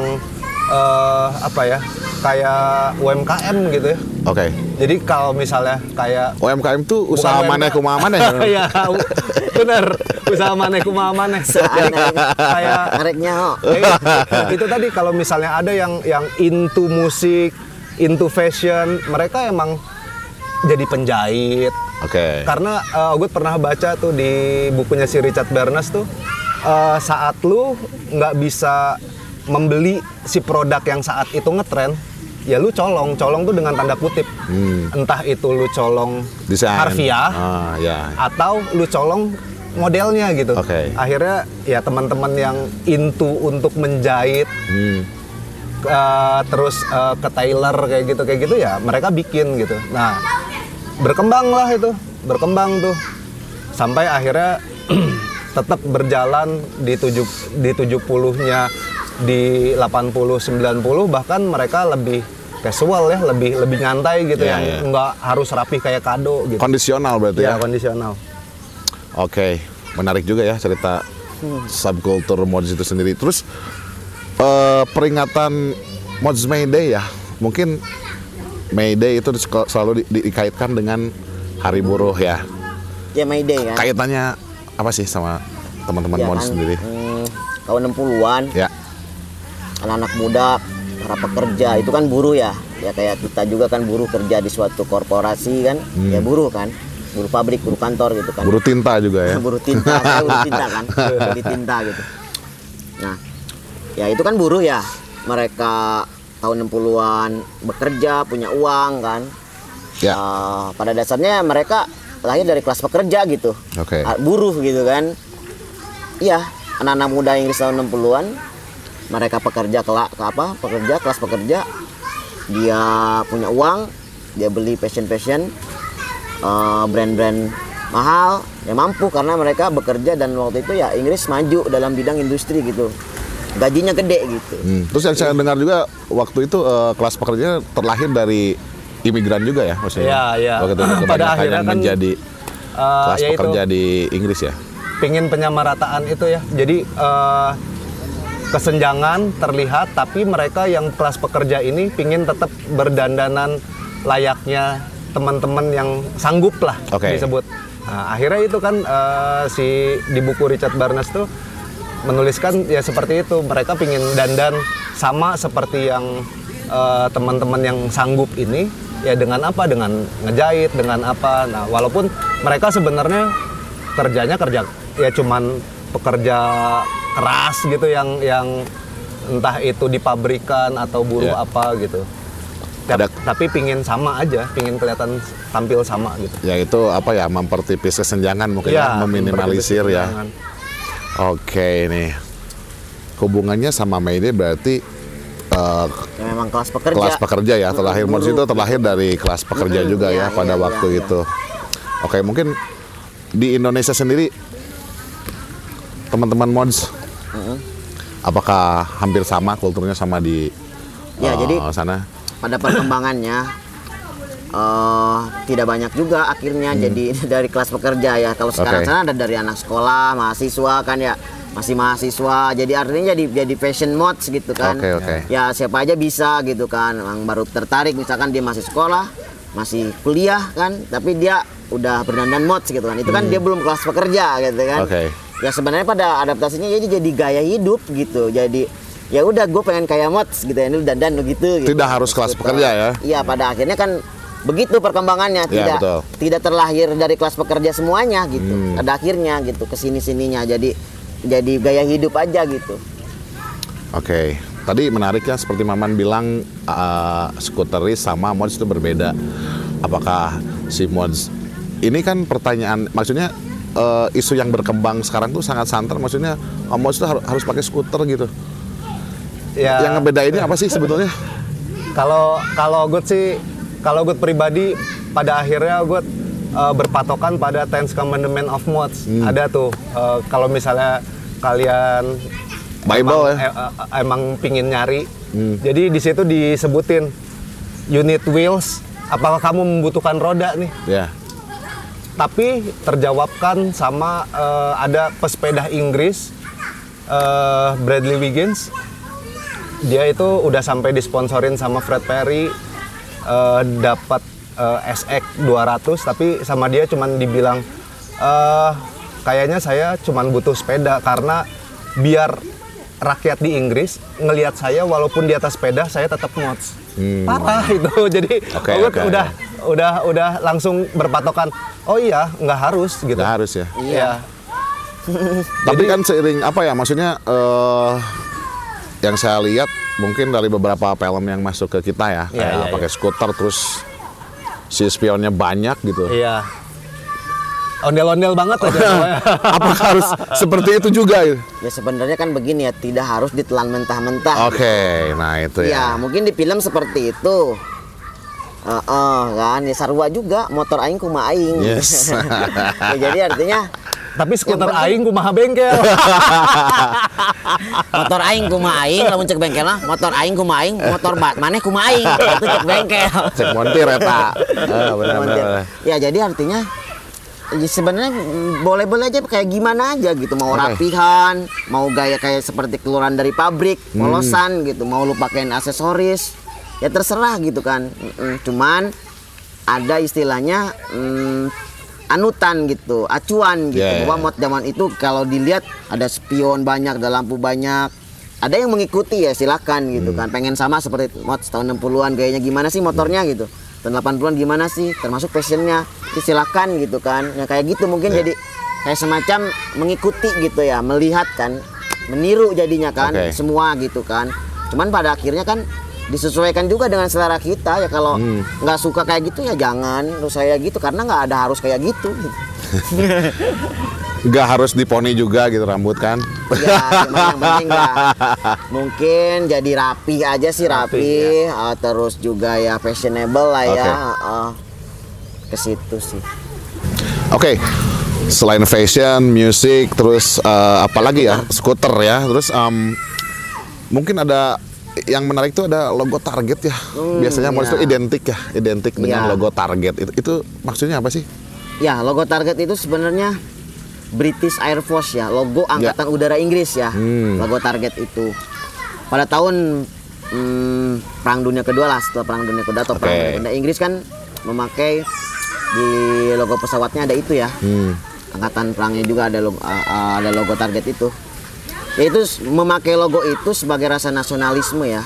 [SPEAKER 2] eh, apa ya kayak UMKM gitu ya
[SPEAKER 1] Oke.
[SPEAKER 2] jadi kalau misalnya kayak
[SPEAKER 1] UMKM tuh usaha mana kumaha mana
[SPEAKER 2] ya bener usaha mana kumaha mana kayak
[SPEAKER 3] Mereknya.
[SPEAKER 2] Eh, itu tadi kalau misalnya ada yang yang into musik, into fashion, mereka emang jadi penjahit.
[SPEAKER 1] Oke.
[SPEAKER 2] Karena uh, gue pernah baca tuh di bukunya si Richard Barnes tuh uh, saat lu nggak bisa membeli si produk yang saat itu ngetren, ya lu colong. Colong tuh dengan tanda kutip. Entah itu lu colong
[SPEAKER 1] Desain.
[SPEAKER 2] harfiah
[SPEAKER 1] Ah, ya.
[SPEAKER 2] atau lu colong modelnya gitu.
[SPEAKER 1] Oke.
[SPEAKER 2] Akhirnya ya teman-teman yang into untuk menjahit
[SPEAKER 1] Hmm.
[SPEAKER 2] eh, terus eh, ke tailor kayak gitu kayak gitu ya mereka bikin gitu. Nah, berkembang lah itu, berkembang tuh sampai akhirnya tetap berjalan di tujuh di 70-nya di 80 90 bahkan mereka lebih casual ya, lebih lebih nyantai gitu
[SPEAKER 1] Iya,
[SPEAKER 2] yang
[SPEAKER 1] iya.
[SPEAKER 2] nggak harus rapih kayak kado gitu.
[SPEAKER 1] Kondisional berarti
[SPEAKER 2] ya,
[SPEAKER 1] ya.
[SPEAKER 2] kondisional.
[SPEAKER 1] Oke, menarik juga ya cerita subkultur mods itu sendiri. Terus eh, peringatan Mods May Day ya, mungkin May Day itu selalu di- di- dikaitkan dengan Hari Buruh ya.
[SPEAKER 3] Ya Mayday kan.
[SPEAKER 1] Kaitannya apa sih sama teman-teman
[SPEAKER 3] Ya
[SPEAKER 1] mods
[SPEAKER 3] kan,
[SPEAKER 1] sendiri?
[SPEAKER 3] hmm, tahun 60-an
[SPEAKER 1] Ya,
[SPEAKER 3] anak-anak muda para pekerja itu kan buruh ya. Ya kayak kita juga kan buruh kerja di suatu korporasi kan. Ya buruh kan buruh pabrik buruh kantor gitu kan.
[SPEAKER 1] Buruh tinta juga ya.
[SPEAKER 3] buruh tinta saya buruh tinta kan. Di tinta gitu. Nah ya itu kan buruh ya. Mereka tahun 60-an bekerja punya uang kan.
[SPEAKER 1] Ya.
[SPEAKER 3] Eh, pada dasarnya mereka lahir dari kelas pekerja gitu.
[SPEAKER 1] Oke.
[SPEAKER 3] Ah, buruh gitu kan. Iya anak-anak muda Inggris tahun 60-an mereka pekerja kelak ke apa pekerja kelas pekerja dia punya uang dia beli fashion fashion eh, brand-brand mahal ya mampu karena mereka bekerja dan waktu itu ya Inggris maju dalam bidang industri gitu gajinya gede gitu
[SPEAKER 1] Hmm. Terus yang saya dengar juga waktu itu eh, kelas pekerja terlahir dari imigran juga ya maksudnya.
[SPEAKER 2] Iya, iya.
[SPEAKER 1] Waktu itu
[SPEAKER 2] Pada akhirnya
[SPEAKER 1] yang
[SPEAKER 2] kan,
[SPEAKER 1] menjadi
[SPEAKER 2] Eh,
[SPEAKER 1] kelas
[SPEAKER 2] ya itu.
[SPEAKER 1] pekerja di Inggris ya.
[SPEAKER 2] pingin penyamarataan itu ya. Jadi eh, kesenjangan terlihat, tapi mereka yang kelas pekerja ini pingin tetap berdandanan layaknya teman-teman yang sanggup lah
[SPEAKER 1] Oke.
[SPEAKER 2] disebut. Nah, akhirnya itu kan eh, si di buku Richard Barnes tuh menuliskan ya seperti itu. Mereka pingin dandan sama seperti yang eh, teman-teman yang sanggup ini ya dengan apa dengan ngejahit dengan apa nah walaupun mereka sebenarnya kerjanya kerja ya cuman pekerja keras gitu yang yang entah itu di pabrikan atau buruh
[SPEAKER 1] Ya.
[SPEAKER 2] apa gitu
[SPEAKER 1] Ada-
[SPEAKER 2] tapi pingin sama aja pingin kelihatan tampil sama gitu
[SPEAKER 1] Ya itu apa ya mempertipis kesenjangan mungkin ya, meminimalisir ya. Oke nih. Hubungannya sama Mayday berarti eh,
[SPEAKER 3] ya memang kelas pekerja
[SPEAKER 1] kelas pekerja ya terlahir
[SPEAKER 3] Buruh.
[SPEAKER 1] itu terlahir dari kelas pekerja juga
[SPEAKER 3] iya,
[SPEAKER 1] ya pada
[SPEAKER 3] iya,
[SPEAKER 1] waktu
[SPEAKER 3] iya,
[SPEAKER 1] itu. Oke mungkin di Indonesia sendiri teman-teman mods apakah hampir sama kulturnya sama di
[SPEAKER 3] Ya,
[SPEAKER 1] eh,
[SPEAKER 3] jadi
[SPEAKER 1] sana?
[SPEAKER 3] pada perkembangannya eh tidak banyak juga akhirnya jadi dari kelas pekerja ya kalau sekarang
[SPEAKER 1] Hmm. Oke.
[SPEAKER 3] sana ada dari anak sekolah mahasiswa kan ya masih mahasiswa jadi artinya jadi jadi fashion mods gitu kan
[SPEAKER 1] Oke, oke.
[SPEAKER 3] ya siapa aja bisa gitu kan yang baru tertarik misalkan dia masih sekolah masih kuliah kan tapi dia udah berdandan mods gitu kan itu kan dia belum kelas pekerja gitu kan
[SPEAKER 1] Hmm.
[SPEAKER 3] Ya sebenarnya pada adaptasinya jadi jadi gaya hidup gitu jadi ya udah gue pengen kayak mods gitu ya ini lu dandan lu gitu, gitu.
[SPEAKER 1] Tidak harus kelas pekerja ya?
[SPEAKER 3] iya pada akhirnya kan begitu perkembangannya
[SPEAKER 1] Ya,
[SPEAKER 3] tidak
[SPEAKER 1] betul.
[SPEAKER 3] tidak terlahir dari kelas pekerja semuanya gitu
[SPEAKER 1] Hmm.
[SPEAKER 3] pada akhirnya gitu ke sini sininya jadi jadi gaya hidup aja gitu
[SPEAKER 1] Oke. tadi menariknya seperti Maman bilang uh, skuteris sama mods itu berbeda. Apakah si mods ini kan pertanyaan maksudnya uh, isu yang berkembang sekarang tuh sangat santer maksudnya oh, mods itu harus, harus pakai skuter gitu.
[SPEAKER 2] Ya,
[SPEAKER 1] Yang ngebedainnya apa sih sebetulnya?
[SPEAKER 2] Kalau kalau gue sih kalau gue pribadi pada akhirnya gue uh, berpatokan pada Ten Commandment of Mods.
[SPEAKER 1] Hmm.
[SPEAKER 2] Ada tuh uh, kalau misalnya kalian
[SPEAKER 1] Bible
[SPEAKER 2] emang,
[SPEAKER 1] ya?
[SPEAKER 2] eh, eh, emang pingin nyari.
[SPEAKER 1] Hmm.
[SPEAKER 2] Jadi di situ disebutin unit wheels. Apakah kamu membutuhkan roda nih?
[SPEAKER 1] Ya.
[SPEAKER 2] Tapi terjawabkan sama eh, ada pesepeda Inggris eh, Bradley Wiggins. Dia itu udah sampai disponsorin sama Fred Perry eh, dapat eh, SX 200 tapi sama dia cuman dibilang eh kayaknya saya cuman butuh sepeda karena biar rakyat di Inggris ngelihat saya walaupun di atas sepeda saya tetap mods. Parah itu. Jadi gue
[SPEAKER 1] oke,
[SPEAKER 2] udah udah udah langsung berpatokan. Oh iya, nggak harus gitu.
[SPEAKER 1] Nggak harus ya.
[SPEAKER 2] Iya.
[SPEAKER 1] Tapi kan seiring apa ya maksudnya eh yang saya lihat mungkin dari beberapa film yang masuk ke kita ya
[SPEAKER 2] Iya,
[SPEAKER 1] kayak
[SPEAKER 2] iya,
[SPEAKER 1] pakai skuter terus si spionnya banyak gitu.
[SPEAKER 2] Iya. Ondel-ondel banget aja.
[SPEAKER 1] Apakah harus seperti itu juga? gitu?
[SPEAKER 3] Ya sebenarnya kan begini ya, tidak harus ditelan mentah-mentah.
[SPEAKER 1] Oke, nah itu ya.
[SPEAKER 3] Ya, mungkin di film seperti itu. Heeh, kan ya sarua juga motor aing kumaha aing.
[SPEAKER 1] Yes.
[SPEAKER 3] ya, jadi artinya
[SPEAKER 2] Tapi skuter
[SPEAKER 3] penting-
[SPEAKER 2] aing kumaha bengkel.
[SPEAKER 3] motor aing kumaha aing lamun cek bengkel lah, motor aing kumaha aing, motor bat maneh kumaha aing. Itu cek bengkel.
[SPEAKER 1] Cek montir eta. Ah, benar,
[SPEAKER 3] Montir.
[SPEAKER 1] benar.
[SPEAKER 3] Ya jadi artinya ya sebenarnya boleh-boleh aja kayak gimana aja gitu mau rapihan mau gaya kayak seperti keluaran dari pabrik
[SPEAKER 1] Hmm.
[SPEAKER 3] polosan gitu mau lu pakein aksesoris ya terserah gitu kan. Mm-mm. cuman ada istilahnya mm, anutan gitu acuan gitu.
[SPEAKER 1] Ya, ya,
[SPEAKER 3] bahwa mod zaman itu kalau dilihat ada spion banyak ada lampu banyak ada yang mengikuti ya silakan gitu
[SPEAKER 1] Hmm.
[SPEAKER 3] kan. Pengen sama seperti mod tahun 60-an gayanya gimana sih motornya gitu. Tahun 80-an gimana sih? Termasuk fashionnya silakan gitu kan. Ya kayak gitu mungkin
[SPEAKER 1] Ya.
[SPEAKER 3] jadi kayak semacam mengikuti gitu ya melihat kan. Meniru jadinya kan
[SPEAKER 1] Oke.
[SPEAKER 3] semua gitu kan. Cuman pada akhirnya kan disesuaikan juga dengan selera kita ya kalau
[SPEAKER 1] Hmm.
[SPEAKER 3] nggak suka kayak gitu ya jangan terus saya gitu karena nggak ada harus kayak gitu
[SPEAKER 1] Nggak harus diponi juga gitu rambut kan.
[SPEAKER 3] ya yang penting ya mungkin jadi rapi aja sih rapi, eh, terus juga ya fashionable lah ya
[SPEAKER 1] Oke.
[SPEAKER 3] eh, ke situ sih
[SPEAKER 1] Oke. Selain fashion, musik, terus eh, apa lagi ya? Skuter ya. Terus em, mungkin ada yang menarik tuh ada logo Target ya. Biasanya
[SPEAKER 3] iya.
[SPEAKER 1] model itu identik ya, identik dengan
[SPEAKER 3] Iya.
[SPEAKER 1] logo Target. Itu, itu maksudnya apa sih?
[SPEAKER 3] Ya, logo Target itu sebenarnya British Air Force ya, logo angkatan udara Inggris ya.
[SPEAKER 1] Hmm.
[SPEAKER 3] Logo Target itu. Pada tahun hmm, Perang Dunia Kedua lah, setelah Perang Dunia Kedua atau Perang
[SPEAKER 1] Oke.
[SPEAKER 3] Dunia Kedua Inggris kan memakai di logo pesawatnya ada itu ya.
[SPEAKER 1] Hmm.
[SPEAKER 3] Angkatan perangnya juga ada logo, ada logo Target itu. Yaitu s- memakai logo itu sebagai rasa nasionalisme ya.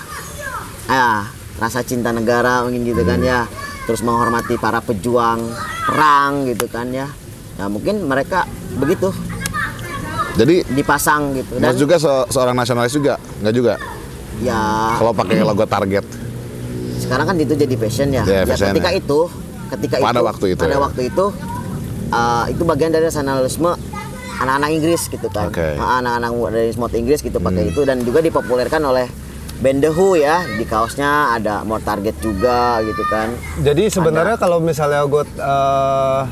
[SPEAKER 3] Ah, rasa cinta negara mungkin gitu kan
[SPEAKER 1] Hmm.
[SPEAKER 3] ya. Terus menghormati para pejuang perang gitu kan ya. Nah, mungkin mereka begitu
[SPEAKER 1] Jadi
[SPEAKER 3] dipasang gitu dan
[SPEAKER 1] Mas juga se- seorang nasionalis juga, nggak juga?
[SPEAKER 3] ya
[SPEAKER 1] Kalau pakai logo Target.
[SPEAKER 3] sekarang kan itu jadi fashion ya.
[SPEAKER 1] Ya,
[SPEAKER 3] ya
[SPEAKER 1] fashion
[SPEAKER 3] ketika
[SPEAKER 1] ya.
[SPEAKER 3] itu, ketika
[SPEAKER 1] Pada
[SPEAKER 3] itu,
[SPEAKER 1] waktu itu
[SPEAKER 3] pada
[SPEAKER 1] ya.
[SPEAKER 3] waktu itu, uh, itu bagian dari nasionalisme anak-anak Inggris gitu kan.
[SPEAKER 1] Hmm.
[SPEAKER 3] Ah, Anak-anak dari smart Inggris gitu pakai itu dan juga dipopulerkan oleh band The Who ya. Di kaosnya ada more target juga gitu kan.
[SPEAKER 2] Jadi sebenarnya kalau misalnya gue eh,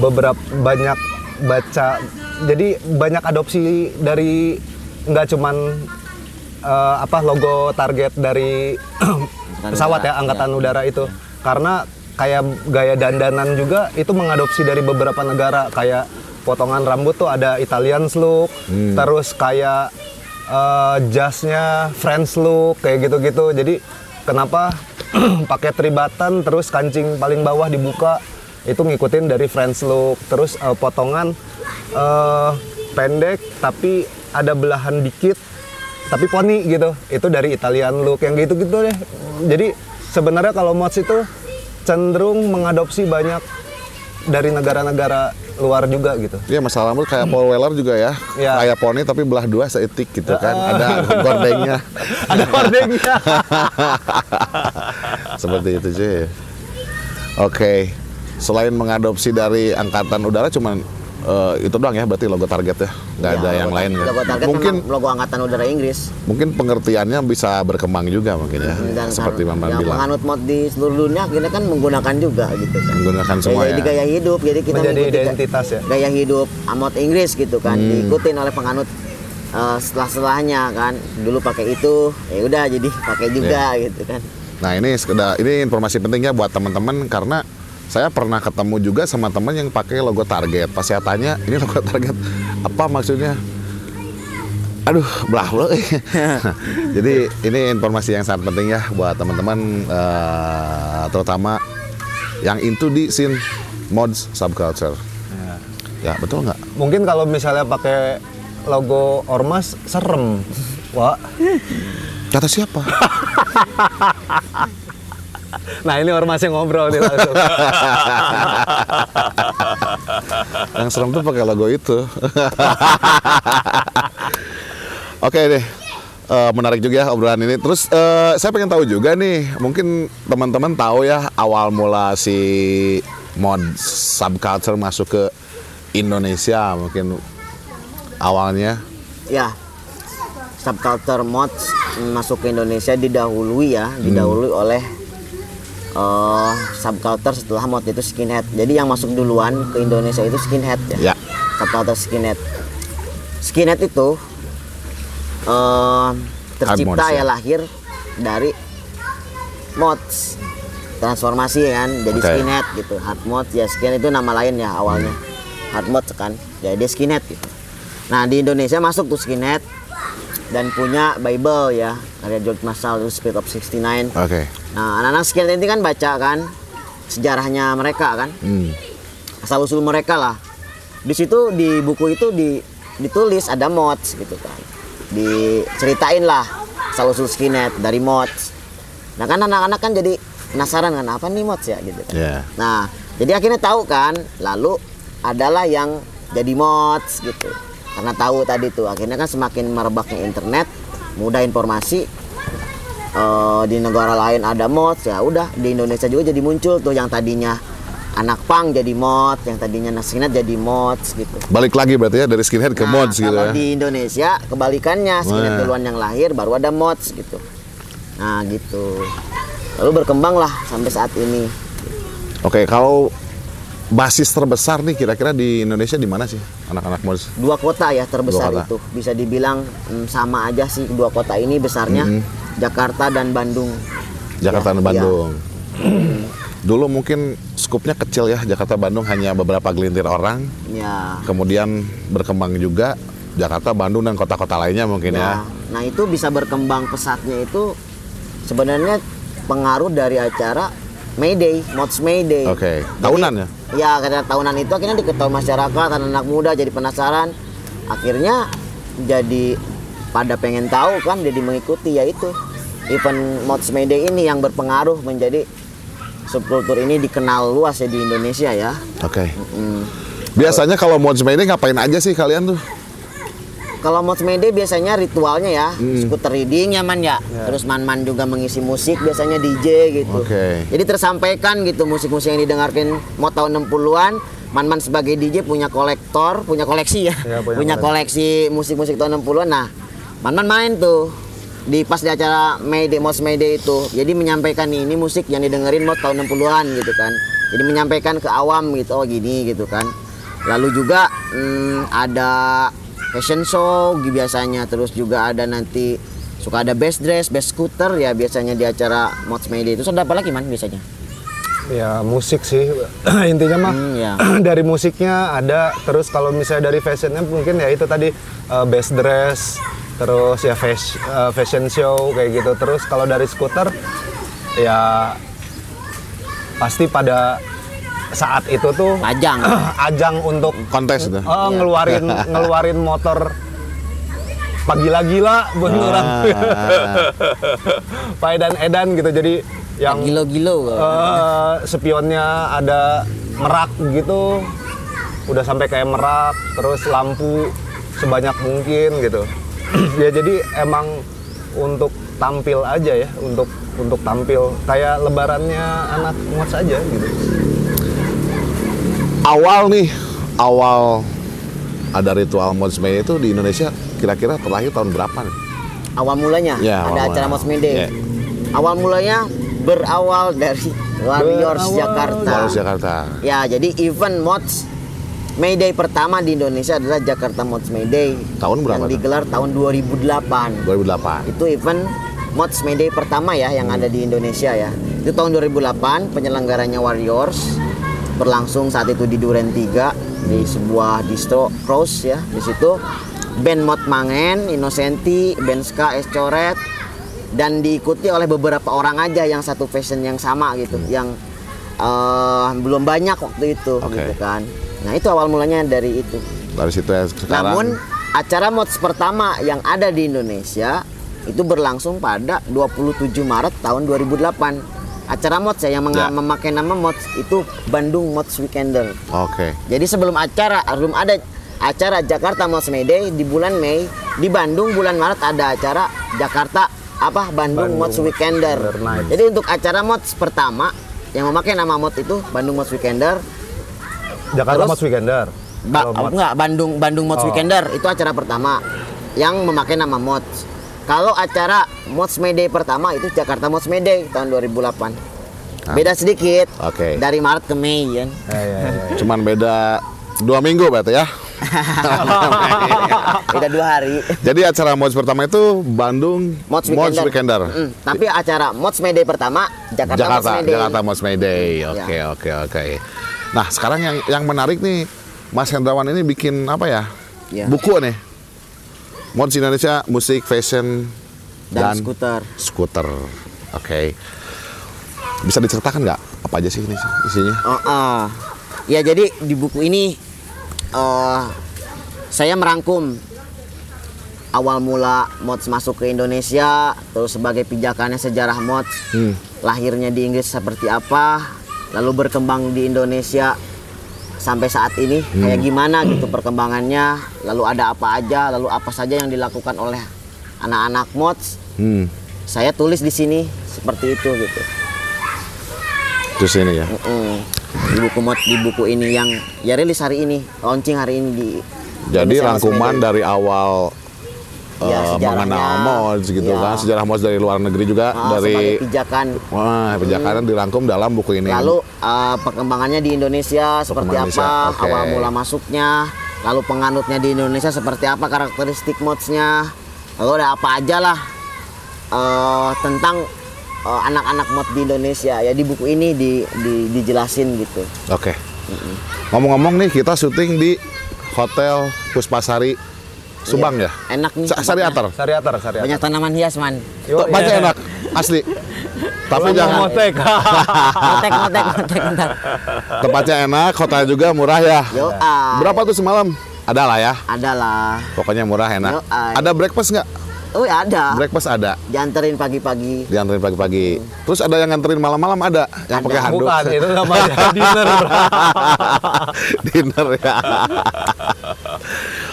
[SPEAKER 2] beberapa banyak baca, jadi banyak adopsi dari nggak cuman eh, apa logo target dari pesawat ya angkatan
[SPEAKER 3] ya.
[SPEAKER 2] udara itu, karena kayak gaya dandanan juga itu mengadopsi dari beberapa negara kayak potongan rambut tuh ada Italian look, terus kayak eh, jasnya French look kayak gitu-gitu. Jadi kenapa pakai tribatan terus kancing paling bawah dibuka itu ngikutin dari French look. Terus eh, potongan eh, pendek tapi ada belahan dikit tapi poni gitu. Itu dari Italian look yang gitu-gitu deh. Jadi sebenarnya kalau mods itu cenderung mengadopsi banyak dari negara-negara luar juga gitu.
[SPEAKER 1] Iya masalah rambut kayak Paul Weller juga ya,
[SPEAKER 2] Iya.
[SPEAKER 1] kayak poni tapi belah dua seitik gitu kan, ada gordengnya.
[SPEAKER 2] Ada hordengnya.
[SPEAKER 1] Seperti itu cuy. Oke, selain mengadopsi dari angkatan udara cuman eh, itu doang ya berarti logo target ya, nggak ada
[SPEAKER 3] Ya,
[SPEAKER 1] yang
[SPEAKER 3] logo-
[SPEAKER 1] lain kan?
[SPEAKER 3] Logo target
[SPEAKER 1] Mungkin
[SPEAKER 3] logo angkatan udara Inggris.
[SPEAKER 1] mungkin pengertiannya bisa berkembang juga mungkin ya,
[SPEAKER 3] Dan
[SPEAKER 1] seperti
[SPEAKER 3] kan-
[SPEAKER 1] Maman
[SPEAKER 3] yang
[SPEAKER 1] bilang,
[SPEAKER 3] menganut mod di seluruh dunia kita kan menggunakan juga gitu kan.
[SPEAKER 1] menggunakan semua
[SPEAKER 3] jadi
[SPEAKER 1] ya.
[SPEAKER 3] gaya hidup jadi kita
[SPEAKER 2] Menjadi identitas ya.
[SPEAKER 3] gaya hidup amot Inggris gitu kan
[SPEAKER 1] Hmm.
[SPEAKER 3] diikutin oleh penganut eh, setelah-setelahnya kan dulu pakai itu ya udah jadi pakai juga
[SPEAKER 1] Iya.
[SPEAKER 3] gitu kan
[SPEAKER 1] Nah ini sekedar ini informasi pentingnya buat teman-teman karena saya pernah ketemu juga sama teman yang pakai logo Target. Pas saya tanya ini logo Target apa maksudnya? Aduh, belah bro. Jadi ini informasi yang sangat penting ya buat teman-teman eh, terutama yang into di scene mods subculture. Ya betul nggak?
[SPEAKER 2] Mungkin kalau misalnya pakai logo ormas serem. Wah.
[SPEAKER 1] Kata siapa?
[SPEAKER 2] Nah ini ormasnya ngobrol nih langsung.
[SPEAKER 1] yang serem tuh pakai logo itu. Oke deh. Eh, menarik juga ya obrolan ini. Terus eh, saya pengen tahu juga nih, mungkin teman-teman tahu ya awal mula si mod subculture masuk ke Indonesia mungkin awalnya.
[SPEAKER 3] ya subculture mods masuk ke Indonesia didahului ya didahului oleh eh, subculture setelah mod itu skinhead. Jadi yang masuk duluan ke Indonesia itu skinhead ya,
[SPEAKER 1] Ya.
[SPEAKER 3] subculture skinhead. Skinhead itu eh, tercipta
[SPEAKER 1] ya.
[SPEAKER 3] ya lahir dari mods. Transformasi kan? Jadi
[SPEAKER 1] Oke.
[SPEAKER 3] skinhead gitu. Hard mod ya skinhead itu nama lain ya awalnya. Hard mod kan? Jadi dia skinhead gitu. Nah di Indonesia masuk tuh skinhead dan punya Bible ya karya George Marshall itu Spirit of 69
[SPEAKER 1] Oke.
[SPEAKER 3] Nah anak-anak skinhead ini kan baca kan sejarahnya mereka kan.
[SPEAKER 1] Hmm.
[SPEAKER 3] asal usul mereka lah. Di situ di buku itu di, ditulis ada mods gitu kan. Diceritain lah asal usul skinhead dari mods. Nah kan anak-anak kan jadi penasaran kan apa nih mods ya gitu kan.
[SPEAKER 1] Ya.
[SPEAKER 3] nah jadi akhirnya tahu kan lalu adalah yang jadi mods gitu. Karena tahu tadi tuh akhirnya kan semakin merebaknya internet mudah informasi eh, di negara lain ada mods ya udah. Di Indonesia juga jadi muncul tuh yang tadinya anak pang jadi mod yang tadinya skinhead jadi mods gitu.
[SPEAKER 1] Balik lagi berarti ya dari skinhead ke
[SPEAKER 3] Nah,
[SPEAKER 1] mods gitu ya.
[SPEAKER 3] di Indonesia kebalikannya. Skinhead
[SPEAKER 1] Wah.
[SPEAKER 3] duluan yang lahir baru ada mods gitu. Nah gitu. Lalu berkembang lah sampai saat ini.
[SPEAKER 1] Oke, kalau basis terbesar nih kira-kira di Indonesia di mana sih anak-anak mods?
[SPEAKER 3] dua kota ya terbesar
[SPEAKER 1] Dua kota.
[SPEAKER 3] itu bisa dibilang mm, sama aja sih dua kota ini besarnya Jakarta dan Bandung
[SPEAKER 1] Jakarta
[SPEAKER 3] Ya,
[SPEAKER 1] dan Bandung. Dulu mungkin skupnya kecil ya Jakarta Bandung hanya beberapa gelintir orang,
[SPEAKER 3] ya
[SPEAKER 1] kemudian berkembang juga Jakarta Bandung dan kota-kota lainnya mungkin ya.
[SPEAKER 3] Ya, Nah itu bisa berkembang pesatnya itu sebenarnya pengaruh dari acara Mayday, Mods Mayday.
[SPEAKER 1] Oke,
[SPEAKER 3] Jadi,
[SPEAKER 1] tahunan ya?
[SPEAKER 3] Ya, karena tahunan itu akhirnya diketahui masyarakat, anak-anak muda jadi penasaran. Akhirnya jadi pada pengen tahu kan, jadi mengikuti yaitu event Mods Mayday ini yang berpengaruh menjadi subkultur ini dikenal luas ya di Indonesia ya.
[SPEAKER 1] Oke.
[SPEAKER 3] Mm.
[SPEAKER 1] Biasanya kalau mods ini ngapain aja sih kalian tuh?
[SPEAKER 3] Kalau Mods Mayday biasanya ritualnya ya,
[SPEAKER 1] Hmm.
[SPEAKER 3] skuter reading ya man ya. Terus man-man juga mengisi musik biasanya DJ gitu.
[SPEAKER 1] Oke.
[SPEAKER 3] Jadi tersampaikan gitu musik-musik yang didengarkan mau tahun 60-an. Man-man sebagai DJ punya kolektor, punya koleksi ya.
[SPEAKER 2] Ya, punya
[SPEAKER 3] punya koleksi musik-musik tahun 60-an. Nah, man-man main tuh di pas di acara Mayday, Mods Mayday itu. Jadi menyampaikan nih, ini musik yang didengerin mau tahun 60-an gitu kan. Jadi menyampaikan ke awam gitu, oh gini gitu kan. Lalu juga hmm, ada fashion show biasanya terus juga ada nanti suka ada best dress, best scooter ya biasanya di acara Mods Mayday itu. Ada apa lagi man biasanya?
[SPEAKER 2] Ya musik sih intinya mah
[SPEAKER 3] Hmm, ya.
[SPEAKER 2] dari musiknya ada terus kalau misalnya dari fashionnya mungkin ya itu tadi uh, best dress terus ya fash- uh, fashion show kayak gitu terus kalau dari skuter ya pasti pada saat itu tuh
[SPEAKER 3] Pajang.
[SPEAKER 2] ajang untuk
[SPEAKER 1] Kontes itu.
[SPEAKER 2] eh, ngeluarin ngeluarin motor pagila-gila buat orang Pak Edan Edan gitu jadi yang
[SPEAKER 3] Gilo-gilo.
[SPEAKER 2] eh, spionnya ada merak gitu udah sampai kayak merak terus lampu sebanyak mungkin gitu ya jadi emang untuk tampil aja ya untuk untuk tampil kayak lebarannya anak mods aja gitu
[SPEAKER 1] Awal nih, awal ada ritual Mods May itu di Indonesia kira-kira terlahir tahun berapa nih?
[SPEAKER 3] Awal mulanya
[SPEAKER 1] Ya,
[SPEAKER 3] ada
[SPEAKER 1] awal
[SPEAKER 3] acara May Day.
[SPEAKER 1] Ya.
[SPEAKER 3] Awal mulanya berawal dari Warriors
[SPEAKER 2] Berawal
[SPEAKER 3] Jakarta.
[SPEAKER 1] Warriors Jakarta.
[SPEAKER 3] Ya, jadi event Mods May Day pertama di Indonesia adalah Jakarta Mods May Day.
[SPEAKER 1] Tahun berapa
[SPEAKER 3] Yang digelar tahun 2008.
[SPEAKER 1] 2008.
[SPEAKER 3] Itu event Mods May Day pertama ya yang ada di Indonesia ya. Itu tahun 2008 penyelenggaranya Warriors berlangsung saat itu di Duren 3 di sebuah distro Cross ya. Di situ band Mod Mangen, Innocenti, band Ska, Es Coret dan diikuti oleh beberapa orang aja yang satu fashion yang sama gitu, yang eh, belum banyak waktu itu
[SPEAKER 1] Oke.
[SPEAKER 3] gitu kan. Nah, itu awal mulanya dari itu.
[SPEAKER 1] Dari situ ya sekarang.
[SPEAKER 3] Namun acara mods pertama yang ada di Indonesia itu berlangsung pada 27 Maret tahun 2008. Acara mods ya yang
[SPEAKER 1] Ya.
[SPEAKER 3] memakai nama mods itu Bandung Mods Weekender.
[SPEAKER 1] Oke.
[SPEAKER 3] Jadi sebelum acara belum ada acara Jakarta Mods May Day di bulan Mei, di Bandung bulan Maret ada acara Jakarta apa Bandung,
[SPEAKER 2] Bandung
[SPEAKER 3] Mods Weekender.
[SPEAKER 2] Weekender Night.
[SPEAKER 3] Jadi untuk acara mods pertama yang memakai nama mod itu Bandung Mods Weekender
[SPEAKER 2] Jakarta
[SPEAKER 3] Terus?
[SPEAKER 2] Mods Weekender
[SPEAKER 3] Ba
[SPEAKER 2] Mods-
[SPEAKER 3] enggak, Bandung Bandung Mods
[SPEAKER 2] Oh.
[SPEAKER 3] Weekender itu acara pertama yang memakai nama Mods. Kalau acara Mods May Day pertama itu Jakarta Mods May Day tahun 2008. Beda sedikit.
[SPEAKER 1] Ah. Oke.
[SPEAKER 3] Dari Maret ke Mei kan.
[SPEAKER 2] Ya, ya, ya.
[SPEAKER 1] Cuman beda dua minggu berarti ya.
[SPEAKER 3] Beda dua hari.
[SPEAKER 1] Jadi acara Mods pertama itu Bandung
[SPEAKER 3] Mods
[SPEAKER 1] Mods
[SPEAKER 3] Weekender.
[SPEAKER 1] Weekender.
[SPEAKER 3] Mm, tapi acara Mods May Day pertama Jakarta, Mods
[SPEAKER 1] Jakarta,
[SPEAKER 3] May Day.
[SPEAKER 1] Jakarta Mods May Day.
[SPEAKER 3] Ya.
[SPEAKER 1] Oke, oke, oke. Nah, sekarang yang yang menarik nih, Mas Hendrawan ini bikin apa ya?
[SPEAKER 3] Ya.
[SPEAKER 1] Buku nih. Mods Indonesia, musik, fashion,
[SPEAKER 3] Dan
[SPEAKER 1] dan,
[SPEAKER 3] skuter.
[SPEAKER 1] skuter. Oke. Bisa diceritakan nggak apa aja sih ini isinya?
[SPEAKER 3] Oh, ah. Ya jadi di buku ini eh saya merangkum awal mula mods masuk ke Indonesia, terus sebagai pijakannya sejarah mods,
[SPEAKER 1] Hmm.
[SPEAKER 3] lahirnya di Inggris seperti apa, lalu berkembang di Indonesia sampai saat ini kayak gimana gitu perkembangannya, lalu ada apa aja, lalu apa saja yang dilakukan oleh anak-anak mods.
[SPEAKER 1] Hmm.
[SPEAKER 3] Saya tulis di sini seperti itu gitu.
[SPEAKER 1] Terus ini ya.
[SPEAKER 3] Mm. Di buku mod di buku ini yang ya rilis hari ini, launching hari ini di
[SPEAKER 1] Jadi rangkuman dari awal
[SPEAKER 3] Ya,
[SPEAKER 1] mengenal mods gitu
[SPEAKER 3] Ya.
[SPEAKER 1] kan, sejarah mods dari luar negeri juga
[SPEAKER 3] Ah,
[SPEAKER 1] dari
[SPEAKER 3] pijakan.
[SPEAKER 1] Wah, pijakannya dirangkum dalam buku ini.
[SPEAKER 3] Lalu eh, perkembangannya di Indonesia seperti
[SPEAKER 1] Perkembangan
[SPEAKER 3] apa,
[SPEAKER 1] Indonesia, oke.
[SPEAKER 3] awal mula masuknya, lalu penganutnya di Indonesia seperti apa karakteristik modsnya, lalu ada apa aja lah eh, tentang eh, anak-anak mod di Indonesia ya di buku ini di, di- dijelasin gitu.
[SPEAKER 1] Oke. Ngomong-ngomong nih kita syuting di Hotel Puspasari Subang ya.
[SPEAKER 3] Enak nih.
[SPEAKER 1] Sa- Sari
[SPEAKER 3] tempatnya.
[SPEAKER 1] Atar.
[SPEAKER 2] Sariater, Sariater.
[SPEAKER 3] Banyak tanaman hias man.
[SPEAKER 2] Yo,
[SPEAKER 1] Tempatnya
[SPEAKER 2] iya.
[SPEAKER 1] enak, asli. Tapi jangan
[SPEAKER 2] motek.
[SPEAKER 3] Motek, motek, motek, bentar.
[SPEAKER 1] tempatnya enak, hotelnya juga murah ya.
[SPEAKER 3] Yo, ah.
[SPEAKER 1] Berapa tuh semalam? Ada lah ya.
[SPEAKER 3] Ada lah.
[SPEAKER 1] Pokoknya murah enak.
[SPEAKER 3] Yo, ah.
[SPEAKER 1] Ada breakfast nggak?
[SPEAKER 3] Oh ya ada.
[SPEAKER 1] Breakfast ada.
[SPEAKER 3] Dianterin pagi-pagi.
[SPEAKER 1] Dianterin pagi-pagi. Terus ada yang nganterin malam-malam ada, yang pakai handuk.
[SPEAKER 2] Bukan, itu namanya dinner.
[SPEAKER 1] dinner ya.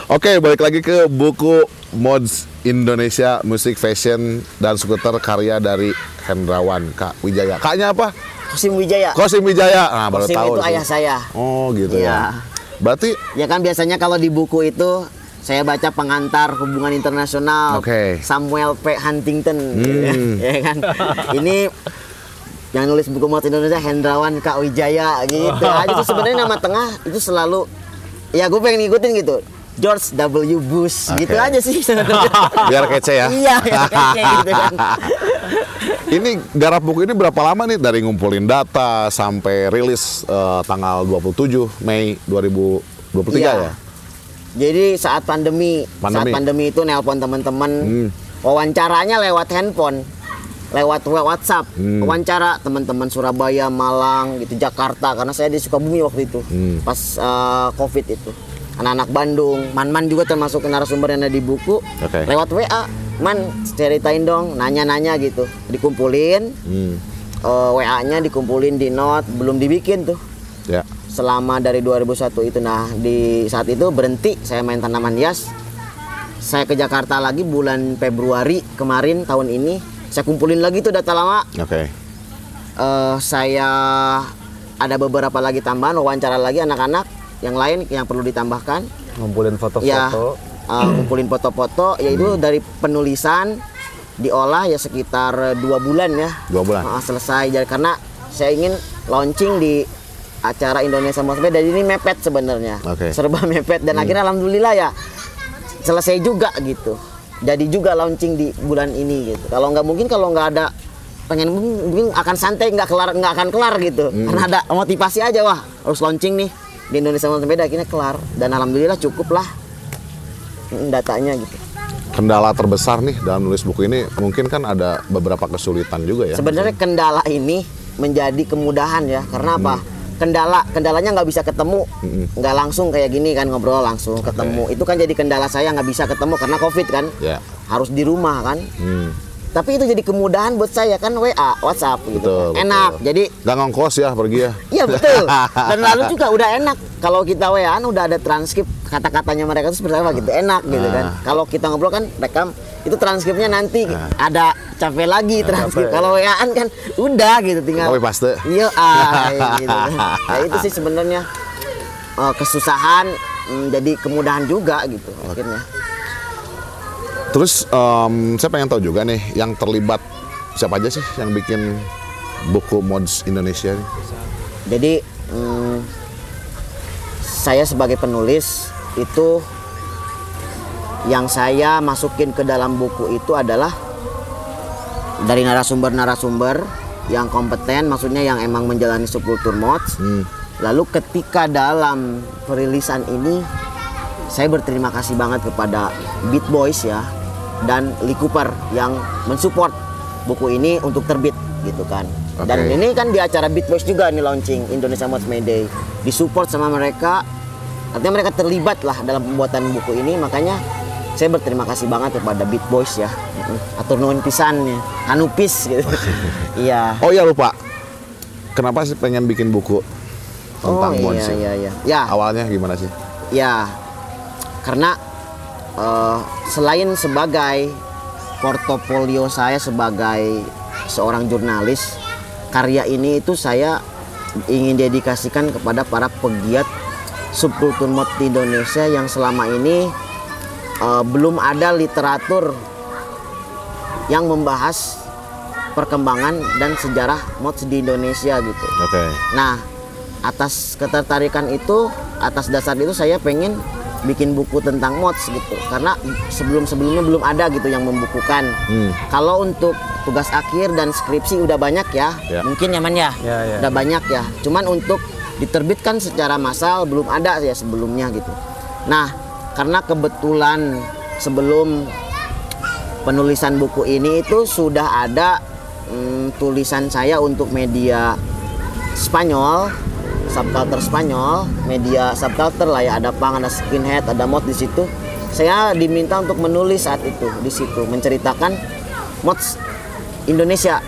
[SPEAKER 1] Oke, balik lagi ke buku Mods Indonesia Musik Fashion dan Skuter karya dari Hendrawan Kak Wijaya. Kaknya apa?
[SPEAKER 3] Kosim Wijaya.
[SPEAKER 1] Kosim Wijaya. Nah, baru
[SPEAKER 3] Kosim
[SPEAKER 1] tahu.
[SPEAKER 3] itu
[SPEAKER 1] sih.
[SPEAKER 3] ayah saya.
[SPEAKER 1] Oh, gitu
[SPEAKER 3] Iya.
[SPEAKER 1] ya. Berarti
[SPEAKER 3] Ya kan biasanya kalau di buku itu saya baca pengantar hubungan internasional
[SPEAKER 1] Oke.
[SPEAKER 3] Samuel P. Huntington
[SPEAKER 1] Hmm.
[SPEAKER 3] ya kan. Ini yang nulis buku Mod Indonesia Hendrawan K. Wijaya gitu. Aja itu sebenarnya nama tengah itu selalu ya gue pengen ngikutin gitu. George W. Bush
[SPEAKER 1] Oke.
[SPEAKER 3] gitu aja sih
[SPEAKER 1] biar kece ya.
[SPEAKER 3] Iya, ya, kayak gitu kan.
[SPEAKER 1] Ini garap buku ini berapa lama nih dari ngumpulin data sampai rilis eh, tanggal 27 Mei 2023
[SPEAKER 3] Iya.
[SPEAKER 1] ya?
[SPEAKER 3] Jadi saat pandemi, saat
[SPEAKER 1] Pandemi.
[SPEAKER 3] pandemi itu nelpon teman-teman,
[SPEAKER 1] Hmm.
[SPEAKER 3] wawancaranya lewat handphone, lewat WhatsApp,
[SPEAKER 1] Hmm.
[SPEAKER 3] wawancara teman-teman Surabaya, Malang, gitu, Jakarta, karena saya di Sukabumi waktu itu,
[SPEAKER 1] Hmm.
[SPEAKER 3] pas eh, COVID itu, anak-anak Bandung, Man-Man juga termasuk narasumber yang ada di buku,
[SPEAKER 1] Oke.
[SPEAKER 3] lewat WA, Man ceritain dong, nanya-nanya gitu, dikumpulin,
[SPEAKER 1] Hmm.
[SPEAKER 3] eh, WA-nya dikumpulin di note, belum dibikin tuh,
[SPEAKER 1] Ya.
[SPEAKER 3] Selama dari 2001 itu. Nah di saat itu berhenti saya main tanaman hias. Saya ke Jakarta lagi bulan Februari kemarin tahun ini. Saya kumpulin lagi tuh data lama.
[SPEAKER 1] Oke.
[SPEAKER 3] Eh, saya ada beberapa lagi tambahan wawancara lagi anak-anak. Yang lain yang perlu ditambahkan.
[SPEAKER 2] Ngumpulin
[SPEAKER 3] ya
[SPEAKER 2] foto-foto
[SPEAKER 3] eh, kumpulin foto-foto. Yaitu dari penulisan diolah ya sekitar dua bulan ya.
[SPEAKER 1] Dua bulan.
[SPEAKER 3] Ah, selesai. Jadi karena saya ingin launching di acara Indonesia Mosbed dan ini mepet sebenarnya.
[SPEAKER 1] Oke.
[SPEAKER 3] serba mepet. Dan akhirnya alhamdulillah ya selesai juga gitu. Jadi juga launching di bulan ini gitu. Kalau nggak mungkin kalau nggak ada pengen mungkin akan santai nggak kelar nggak akan kelar gitu. Karena ada motivasi aja wah harus launching nih di Indonesia Mosbed akhirnya kelar. Dan alhamdulillah cukup lah datanya gitu.
[SPEAKER 1] Kendala terbesar nih dalam nulis buku ini mungkin kan ada beberapa kesulitan juga ya.
[SPEAKER 3] Sebenarnya kendala ini menjadi kemudahan ya. Karena apa? Kendala kendalanya nggak bisa ketemu, nggak langsung kayak gini kan ngobrol langsung ketemu. Itu kan jadi kendala saya nggak bisa ketemu karena covid kan.
[SPEAKER 1] Ya.
[SPEAKER 3] Harus di rumah kan.
[SPEAKER 1] Hmm.
[SPEAKER 3] Tapi itu jadi kemudahan buat saya kan WA, WhatsApp gitu.
[SPEAKER 1] Betul,
[SPEAKER 3] kan. Enak.
[SPEAKER 1] betul.
[SPEAKER 3] Jadi
[SPEAKER 1] Gak ngongkos ya pergi ya.
[SPEAKER 3] Iya betul. Dan lalu juga udah enak. Kalau kita WA udah ada transkrip kata-katanya mereka itu seperti apa gitu. Enak gitu kan.
[SPEAKER 1] Ah.
[SPEAKER 3] Kalau kita ngobrol kan rekam itu transkripnya nanti ada capek lagi transkrip. Kalau WA-an kan udah gitu tinggal.
[SPEAKER 1] Copy paste.
[SPEAKER 3] Iya, ah, gitu. Nah, itu sih sebenarnya eh, kesusahan mm, jadi kemudahan juga gitu akhirnya.
[SPEAKER 1] Terus em, saya pengen tahu juga nih yang terlibat siapa aja sih yang bikin buku mods Indonesia ini?
[SPEAKER 3] Jadi mm, saya sebagai penulis itu yang saya masukin ke dalam buku itu adalah dari narasumber-narasumber yang kompeten, maksudnya yang emang menjalani subkultur mods. Lalu ketika dalam perilisan ini saya berterima kasih banget kepada Beat Boys ya dan Lee Cooper yang mensupport buku ini untuk terbit gitu kan. Dan
[SPEAKER 1] Oke.
[SPEAKER 3] ini kan di acara Beat Boys juga nih launching Indonesia Mods May Day. Disupport sama mereka. Artinya mereka terlibat lah dalam pembuatan buku ini makanya saya berterima kasih banget kepada Beat Boys ya. Atur nuhun pisan ya. Anupis gitu. Iya.
[SPEAKER 1] Oh iya lupa. Kenapa sih pengen bikin buku tentang
[SPEAKER 3] oh, iya, iya, iya. Ya,
[SPEAKER 1] Awalnya gimana sih?
[SPEAKER 3] Ya, karena eh, selain sebagai portofolio saya sebagai seorang jurnalis, karya ini itu saya ingin dedikasikan kepada para pegiat subkultur mod di Indonesia yang selama ini eh, belum ada literatur yang membahas perkembangan dan sejarah mods di Indonesia gitu.
[SPEAKER 1] Oke.
[SPEAKER 3] Nah, atas ketertarikan itu, atas dasar itu saya pengen bikin buku tentang mods gitu. Karena sebelum-sebelumnya belum ada gitu yang membukukan.
[SPEAKER 1] Hmm.
[SPEAKER 3] Kalau untuk tugas akhir dan skripsi udah banyak ya.
[SPEAKER 1] Ya.
[SPEAKER 3] Mungkin nyaman ya.
[SPEAKER 2] Ya, ya.
[SPEAKER 3] Udah banyak ya. Cuman untuk diterbitkan secara massal belum ada ya sebelumnya gitu. Nah, karena kebetulan sebelum penulisan buku ini itu sudah ada mm, tulisan saya untuk media Spanyol, subculture Spanyol, media subculture lah ya ada pang, ada skinhead, ada mod di situ. Saya diminta untuk menulis saat itu di situ menceritakan mods Indonesia.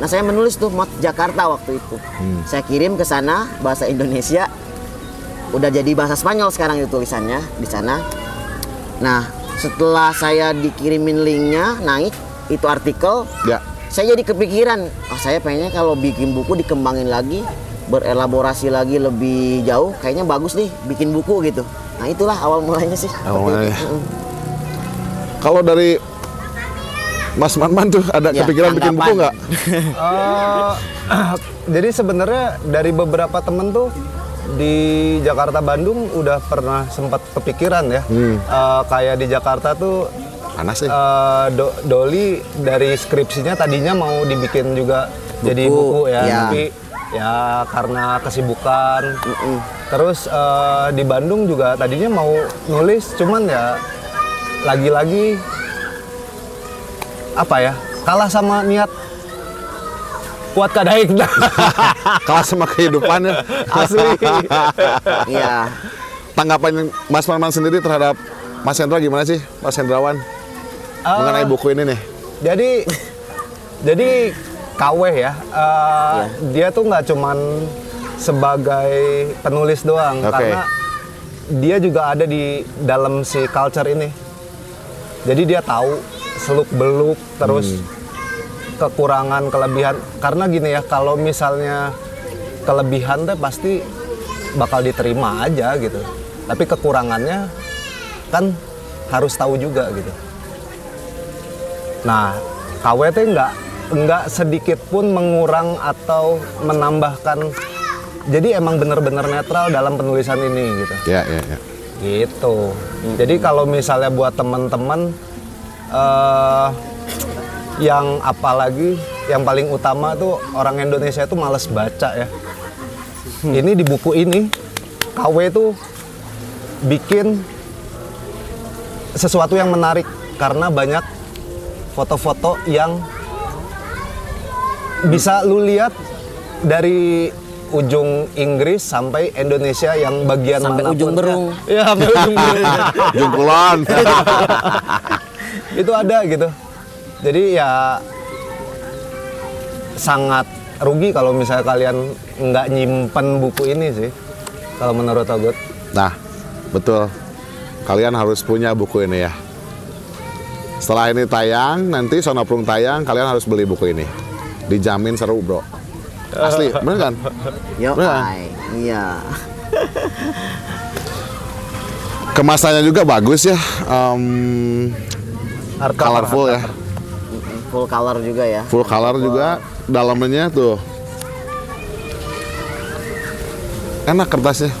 [SPEAKER 3] Nah saya menulis tuh mod Jakarta waktu itu. Saya kirim ke sana bahasa Indonesia. Udah jadi bahasa Spanyol sekarang itu tulisannya di sana. Nah setelah saya dikirimin linknya naik itu artikel
[SPEAKER 1] Ya.
[SPEAKER 3] saya jadi kepikiran oh, saya pengennya kalau bikin buku dikembangin lagi berelaborasi lagi lebih jauh kayaknya bagus nih bikin buku gitu nah itulah awal mulanya sih
[SPEAKER 1] Awal mulanya. Kalau dari Mas Manman tuh ada
[SPEAKER 3] Ya,
[SPEAKER 1] kepikiran bikin buku nggak?
[SPEAKER 2] Eh, jadi sebenarnya dari beberapa temen tuh di Jakarta Bandung udah pernah sempat kepikiran ya Eh, kayak di Jakarta tuh
[SPEAKER 1] Panas sih.
[SPEAKER 2] eh, Do- Doli dari skripsinya tadinya mau dibikin juga jadi buku ya,
[SPEAKER 3] ya.
[SPEAKER 2] tapi ya karena kesibukan. Terus eh, di Bandung juga tadinya mau nulis, cuman ya lagi-lagi apa ya kalah sama niat kuat kadaik
[SPEAKER 1] Kalah sama kehidupannya.
[SPEAKER 2] asli.
[SPEAKER 3] iya
[SPEAKER 1] Tanggapan Mas Manman sendiri terhadap Mas Hendra gimana sih, Mas Hendrawan?
[SPEAKER 2] Ah.
[SPEAKER 1] mengenai buku ini nih.
[SPEAKER 2] Jadi jadi KW ya, eh, dia tuh nggak cuman sebagai penulis doang
[SPEAKER 1] Oke.
[SPEAKER 2] karena dia juga ada di dalam si culture ini. Jadi dia tahu seluk beluk terus kekurangan kelebihan karena gini ya kalau misalnya kelebihan teh pasti bakal diterima aja gitu. Tapi kekurangannya kan harus tahu juga gitu. Nah, KW teh nggak nggak sedikit pun mengurang atau menambahkan. Jadi emang bener-bener netral dalam penulisan ini gitu.
[SPEAKER 1] Ya, ya, ya.
[SPEAKER 2] Gitu. Jadi kalau misalnya buat teman-teman eh yang apalagi yang paling utama tuh orang Indonesia itu males baca ya. Ini di buku ini KW itu bikin sesuatu yang menarik karena banyak foto-foto yang bisa lu lihat dari ujung Inggris sampai Indonesia yang bagian
[SPEAKER 3] Sampai
[SPEAKER 2] mana pun.
[SPEAKER 3] ujung berung.
[SPEAKER 2] Ya, sampai ujung berung. Itu ada gitu. Jadi ya sangat rugi kalau misalnya kalian nggak nyimpen buku ini sih. Kalau menurut Ogut.
[SPEAKER 1] Nah, betul. Kalian harus punya buku ini ya. Setelah ini tayang, nanti Sonoprung tayang, kalian harus beli buku ini. Dijamin seru, bro. Asli, bener kan?
[SPEAKER 3] Yo, ay. iya.
[SPEAKER 1] Kemasannya juga bagus ya. Em,
[SPEAKER 2] Hardcover,
[SPEAKER 1] colorful ya.
[SPEAKER 3] Full color juga ya.
[SPEAKER 1] Full color juga. Dalamnya tuh. Enak kertasnya.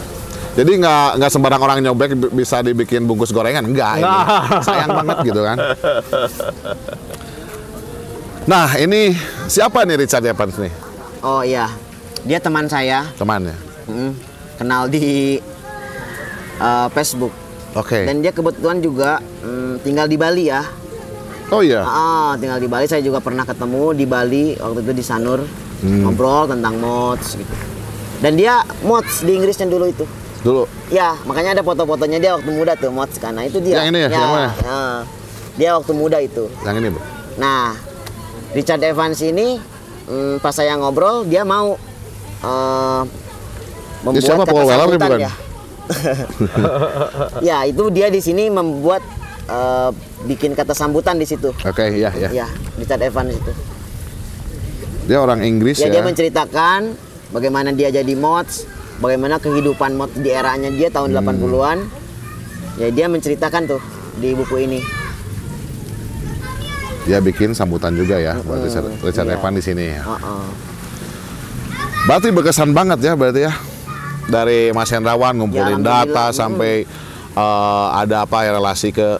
[SPEAKER 1] Jadi nggak nggak sembarang orang nyobek bi- bisa dibikin bungkus gorengan, enggak. Ini. Sayang banget gitu kan. Nah ini siapa nih Richard Evans nih
[SPEAKER 3] Oh iya. Dia teman saya.
[SPEAKER 1] temannya?
[SPEAKER 3] Mm, kenal di eh, Facebook.
[SPEAKER 1] Oke.
[SPEAKER 3] Dan dia kebetulan juga mm, tinggal di Bali ya.
[SPEAKER 1] Oh iya.
[SPEAKER 3] Ah, tinggal di Bali. Saya juga pernah ketemu di Bali waktu itu di Sanur
[SPEAKER 1] Hmm.
[SPEAKER 3] ngobrol tentang mods gitu. Dan dia mods di Inggrisnya dulu itu.
[SPEAKER 1] Dulu.
[SPEAKER 3] Ya, makanya ada foto-fotonya dia waktu muda tuh mods karena itu dia.
[SPEAKER 1] Yang ini ya? Yang mana?
[SPEAKER 3] ya. dia waktu muda itu.
[SPEAKER 1] Yang ini bro.
[SPEAKER 3] Nah, Richard Evans ini mm, pas saya ngobrol dia mau eh, membuat
[SPEAKER 1] siapa,
[SPEAKER 3] kata sambutan
[SPEAKER 1] bukan?
[SPEAKER 3] ya. ya, itu dia di sini membuat eh, bikin kata sambutan di situ.
[SPEAKER 1] Oke, iya ya.
[SPEAKER 3] Ya, Richard Evans itu.
[SPEAKER 1] Dia orang Inggris
[SPEAKER 3] Ya,
[SPEAKER 1] ya.
[SPEAKER 3] dia menceritakan bagaimana dia jadi mods, bagaimana kehidupan mods di eranya dia tahun
[SPEAKER 1] Hmm.
[SPEAKER 3] 80-an. Ya, dia menceritakan tuh di buku ini.
[SPEAKER 1] Dia bikin sambutan juga ya buat Richard, Richard
[SPEAKER 3] iya.
[SPEAKER 1] Evans di sini ya.
[SPEAKER 3] Heeh.
[SPEAKER 1] Berarti berkesan banget ya berarti ya. Dari Mas Hendrawan ngumpulin
[SPEAKER 3] Ya,
[SPEAKER 1] data sampai eh, ada apa ya relasi ke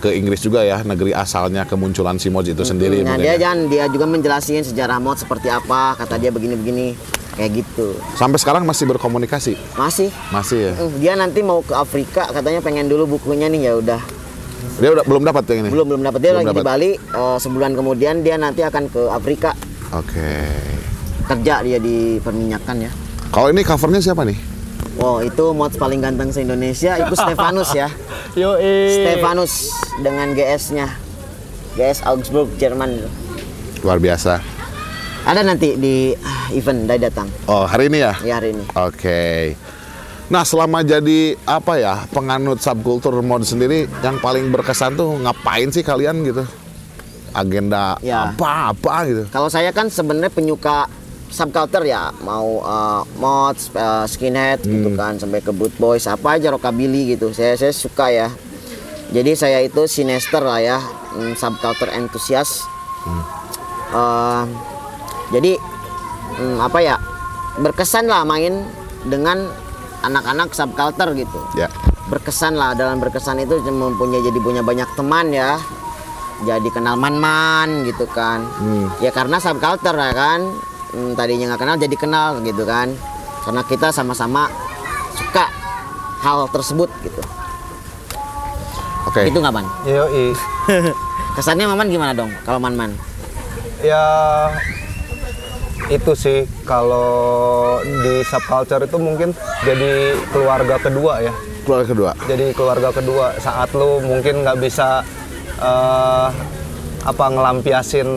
[SPEAKER 1] ke Inggris juga ya, negeri asalnya kemunculan si Mods itu sendiri.
[SPEAKER 3] Nah, dia
[SPEAKER 1] ya.
[SPEAKER 3] jangan dia juga menjelaskan sejarah mod seperti apa, kata dia begini-begini. Kayak gitu.
[SPEAKER 1] Sampai sekarang masih berkomunikasi.
[SPEAKER 3] Masih
[SPEAKER 1] Masih ya.
[SPEAKER 3] Mm, dia nanti mau ke Afrika katanya pengen dulu bukunya nih ya udah
[SPEAKER 1] Dia udah belum dapat yang ini.
[SPEAKER 3] belum belum dapat dia
[SPEAKER 1] Belum
[SPEAKER 3] lagi di
[SPEAKER 1] dapat.
[SPEAKER 3] Bali eh, sebulan kemudian dia nanti akan ke Afrika
[SPEAKER 1] Oke.
[SPEAKER 3] kerja dia di perminyakan ya
[SPEAKER 1] Kalau ini covernya siapa nih?
[SPEAKER 3] Wow itu mod paling ganteng se Indonesia itu Stefanus ya
[SPEAKER 2] Yo
[SPEAKER 3] Stefanus dengan GS-nya GS Augsburg Jerman
[SPEAKER 1] Luar biasa.
[SPEAKER 3] ada nanti di ah, event Dai datang
[SPEAKER 1] Oh hari ini ya?
[SPEAKER 3] ya hari ini
[SPEAKER 1] Oke. Nah selama jadi apa ya penganut subkultur mod sendiri yang paling berkesan tuh ngapain sih kalian gitu? Agenda
[SPEAKER 3] Ya.
[SPEAKER 1] apa apa gitu?
[SPEAKER 3] Kalau saya kan sebenarnya penyuka subculture ya, mau uh, mods, uh, skinhead gitu kan, sampai ke boot boys, apa aja rockabilly gitu. Saya saya suka ya. Jadi saya itu sinester lah ya, mm, subculture enthusiast. Uh, jadi mm, apa ya berkesan lah main dengan anak-anak subculture gitu
[SPEAKER 1] Ya.
[SPEAKER 3] berkesan lah dalam berkesan itu mempunyai jadi punya banyak teman ya jadi kenal man-man gitu kan ya karena subculture ya kan Hmm, tadinya nggak kenal jadi kenal gitu kan. Karena kita sama-sama suka hal tersebut gitu.
[SPEAKER 1] Oke.
[SPEAKER 3] itu nggak man
[SPEAKER 2] Yo
[SPEAKER 3] kesannya maman gimana dong kalau man-man
[SPEAKER 2] ya itu sih kalau di subculture itu mungkin jadi keluarga kedua ya.
[SPEAKER 1] Keluar kedua.
[SPEAKER 2] jadi keluarga kedua saat lu mungkin nggak bisa eh, apa ngelampiasin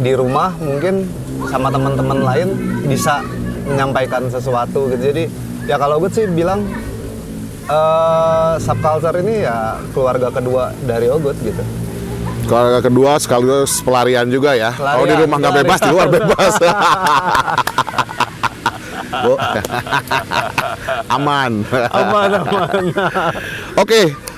[SPEAKER 2] di rumah mungkin sama teman-teman lain bisa menyampaikan sesuatu gitu. Jadi ya kalau gue sih bilang eh subculture ini ya keluarga kedua dari Ogut gitu.
[SPEAKER 1] Keluarga kedua sekaligus pelarian juga ya. Kalau di rumah nggak bebas, di luar bebas. Bu. aman.
[SPEAKER 2] Aman aman.
[SPEAKER 1] Oke.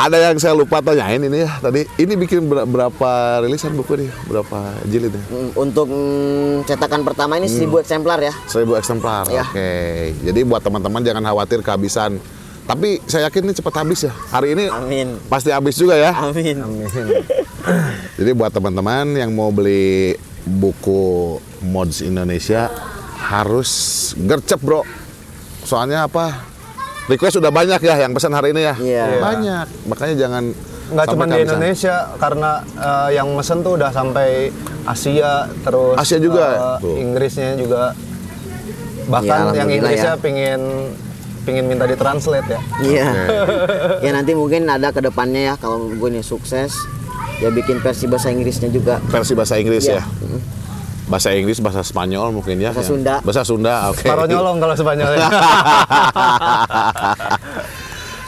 [SPEAKER 1] Ada yang saya lupa tanyain ini ya tadi. Ini bikin ber- berapa rilisan buku nih? Berapa jilid ya?
[SPEAKER 3] Mm, Untuk mm, cetakan pertama ini 1000 eksemplar ya.
[SPEAKER 1] 1000 eksemplar.
[SPEAKER 3] Ya.
[SPEAKER 1] Oke. Jadi buat teman-teman jangan khawatir kehabisan. Tapi saya yakin ini cepat habis ya. Hari ini
[SPEAKER 3] Amin.
[SPEAKER 1] pasti habis juga ya.
[SPEAKER 3] Amin.
[SPEAKER 1] Jadi buat teman-teman yang mau beli buku Mods Indonesia harus gercep bro. Soalnya apa? Request sudah banyak ya yang pesan hari ini ya.
[SPEAKER 3] Iya.
[SPEAKER 1] Banyak. Makanya jangan
[SPEAKER 2] Nggak cuma di. Indonesia karena eh, yang mesen tuh udah sampai Asia terus
[SPEAKER 1] Asia juga, tuh.
[SPEAKER 2] Inggrisnya juga
[SPEAKER 3] Ya,
[SPEAKER 2] bahkan yang
[SPEAKER 3] alhamdulillah
[SPEAKER 2] Inggrisnya
[SPEAKER 3] ya.
[SPEAKER 2] pingin pingin minta ditranslate ya.
[SPEAKER 3] Iya. ya nanti mungkin ada ke depannya ya kalau gue nih sukses ya bikin versi bahasa Inggrisnya juga.
[SPEAKER 1] Versi bahasa Inggris
[SPEAKER 3] Iya.
[SPEAKER 1] ya. Bahasa Inggris, bahasa Spanyol mungkin ya.
[SPEAKER 3] Bahasa
[SPEAKER 1] yang-
[SPEAKER 3] Sunda.
[SPEAKER 1] Bahasa Sunda, oke.
[SPEAKER 2] Paruh nyolong kalau Spanyolnya.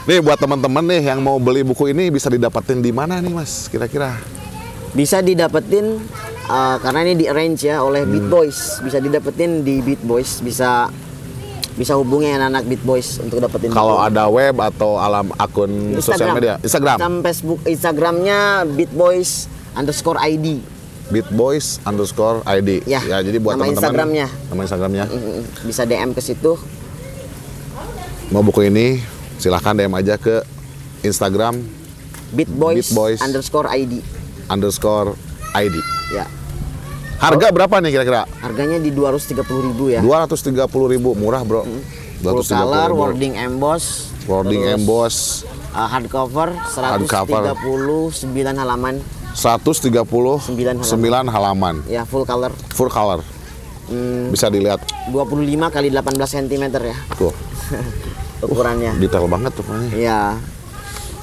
[SPEAKER 1] Nih buat teman-teman nih yang mau beli buku ini bisa didapatin di mana nih Mas? Kira-kira?
[SPEAKER 3] Bisa didapetin uh, karena ini di arrange ya oleh Beat Boys. Bisa didapetin di Beat Boys, bisa bisa hubungi anak-anak Beat Boys untuk dapetin
[SPEAKER 1] Kalau ada web atau alam akun sosial media, Instagram.
[SPEAKER 3] Instagram Facebook Instagramnya Beat Boys underscore ID.
[SPEAKER 1] Beat Boys underscore ID.
[SPEAKER 3] Ya,
[SPEAKER 1] jadi buat
[SPEAKER 3] nama
[SPEAKER 1] teman-teman.
[SPEAKER 3] Instagramnya.
[SPEAKER 1] Nama Instagramnya.
[SPEAKER 3] Mm, Bisa DM ke situ.
[SPEAKER 1] Mau buku ini silahkan DM aja ke Instagram
[SPEAKER 3] Beat Boys,
[SPEAKER 1] Beat Boys.
[SPEAKER 3] underscore ID.
[SPEAKER 1] underscore ID.
[SPEAKER 3] Ya.
[SPEAKER 1] Harga berapa nih kira-kira?
[SPEAKER 3] Harganya di 230.000 ribu ya.
[SPEAKER 1] 230 ribu murah bro.
[SPEAKER 3] Full
[SPEAKER 1] 230.000.
[SPEAKER 3] color, wording emboss,
[SPEAKER 1] Wording
[SPEAKER 3] terus,
[SPEAKER 1] emboss
[SPEAKER 3] uh, hardcover, 139 halaman.
[SPEAKER 1] 139
[SPEAKER 3] halaman.
[SPEAKER 1] halaman.
[SPEAKER 3] Ya, full color.
[SPEAKER 1] Full color.
[SPEAKER 3] Hmm,
[SPEAKER 1] Bisa dilihat
[SPEAKER 3] 25 kali 18 cm ya
[SPEAKER 1] tuh.
[SPEAKER 3] ukurannya.
[SPEAKER 1] Detail banget tuh.
[SPEAKER 3] Iya.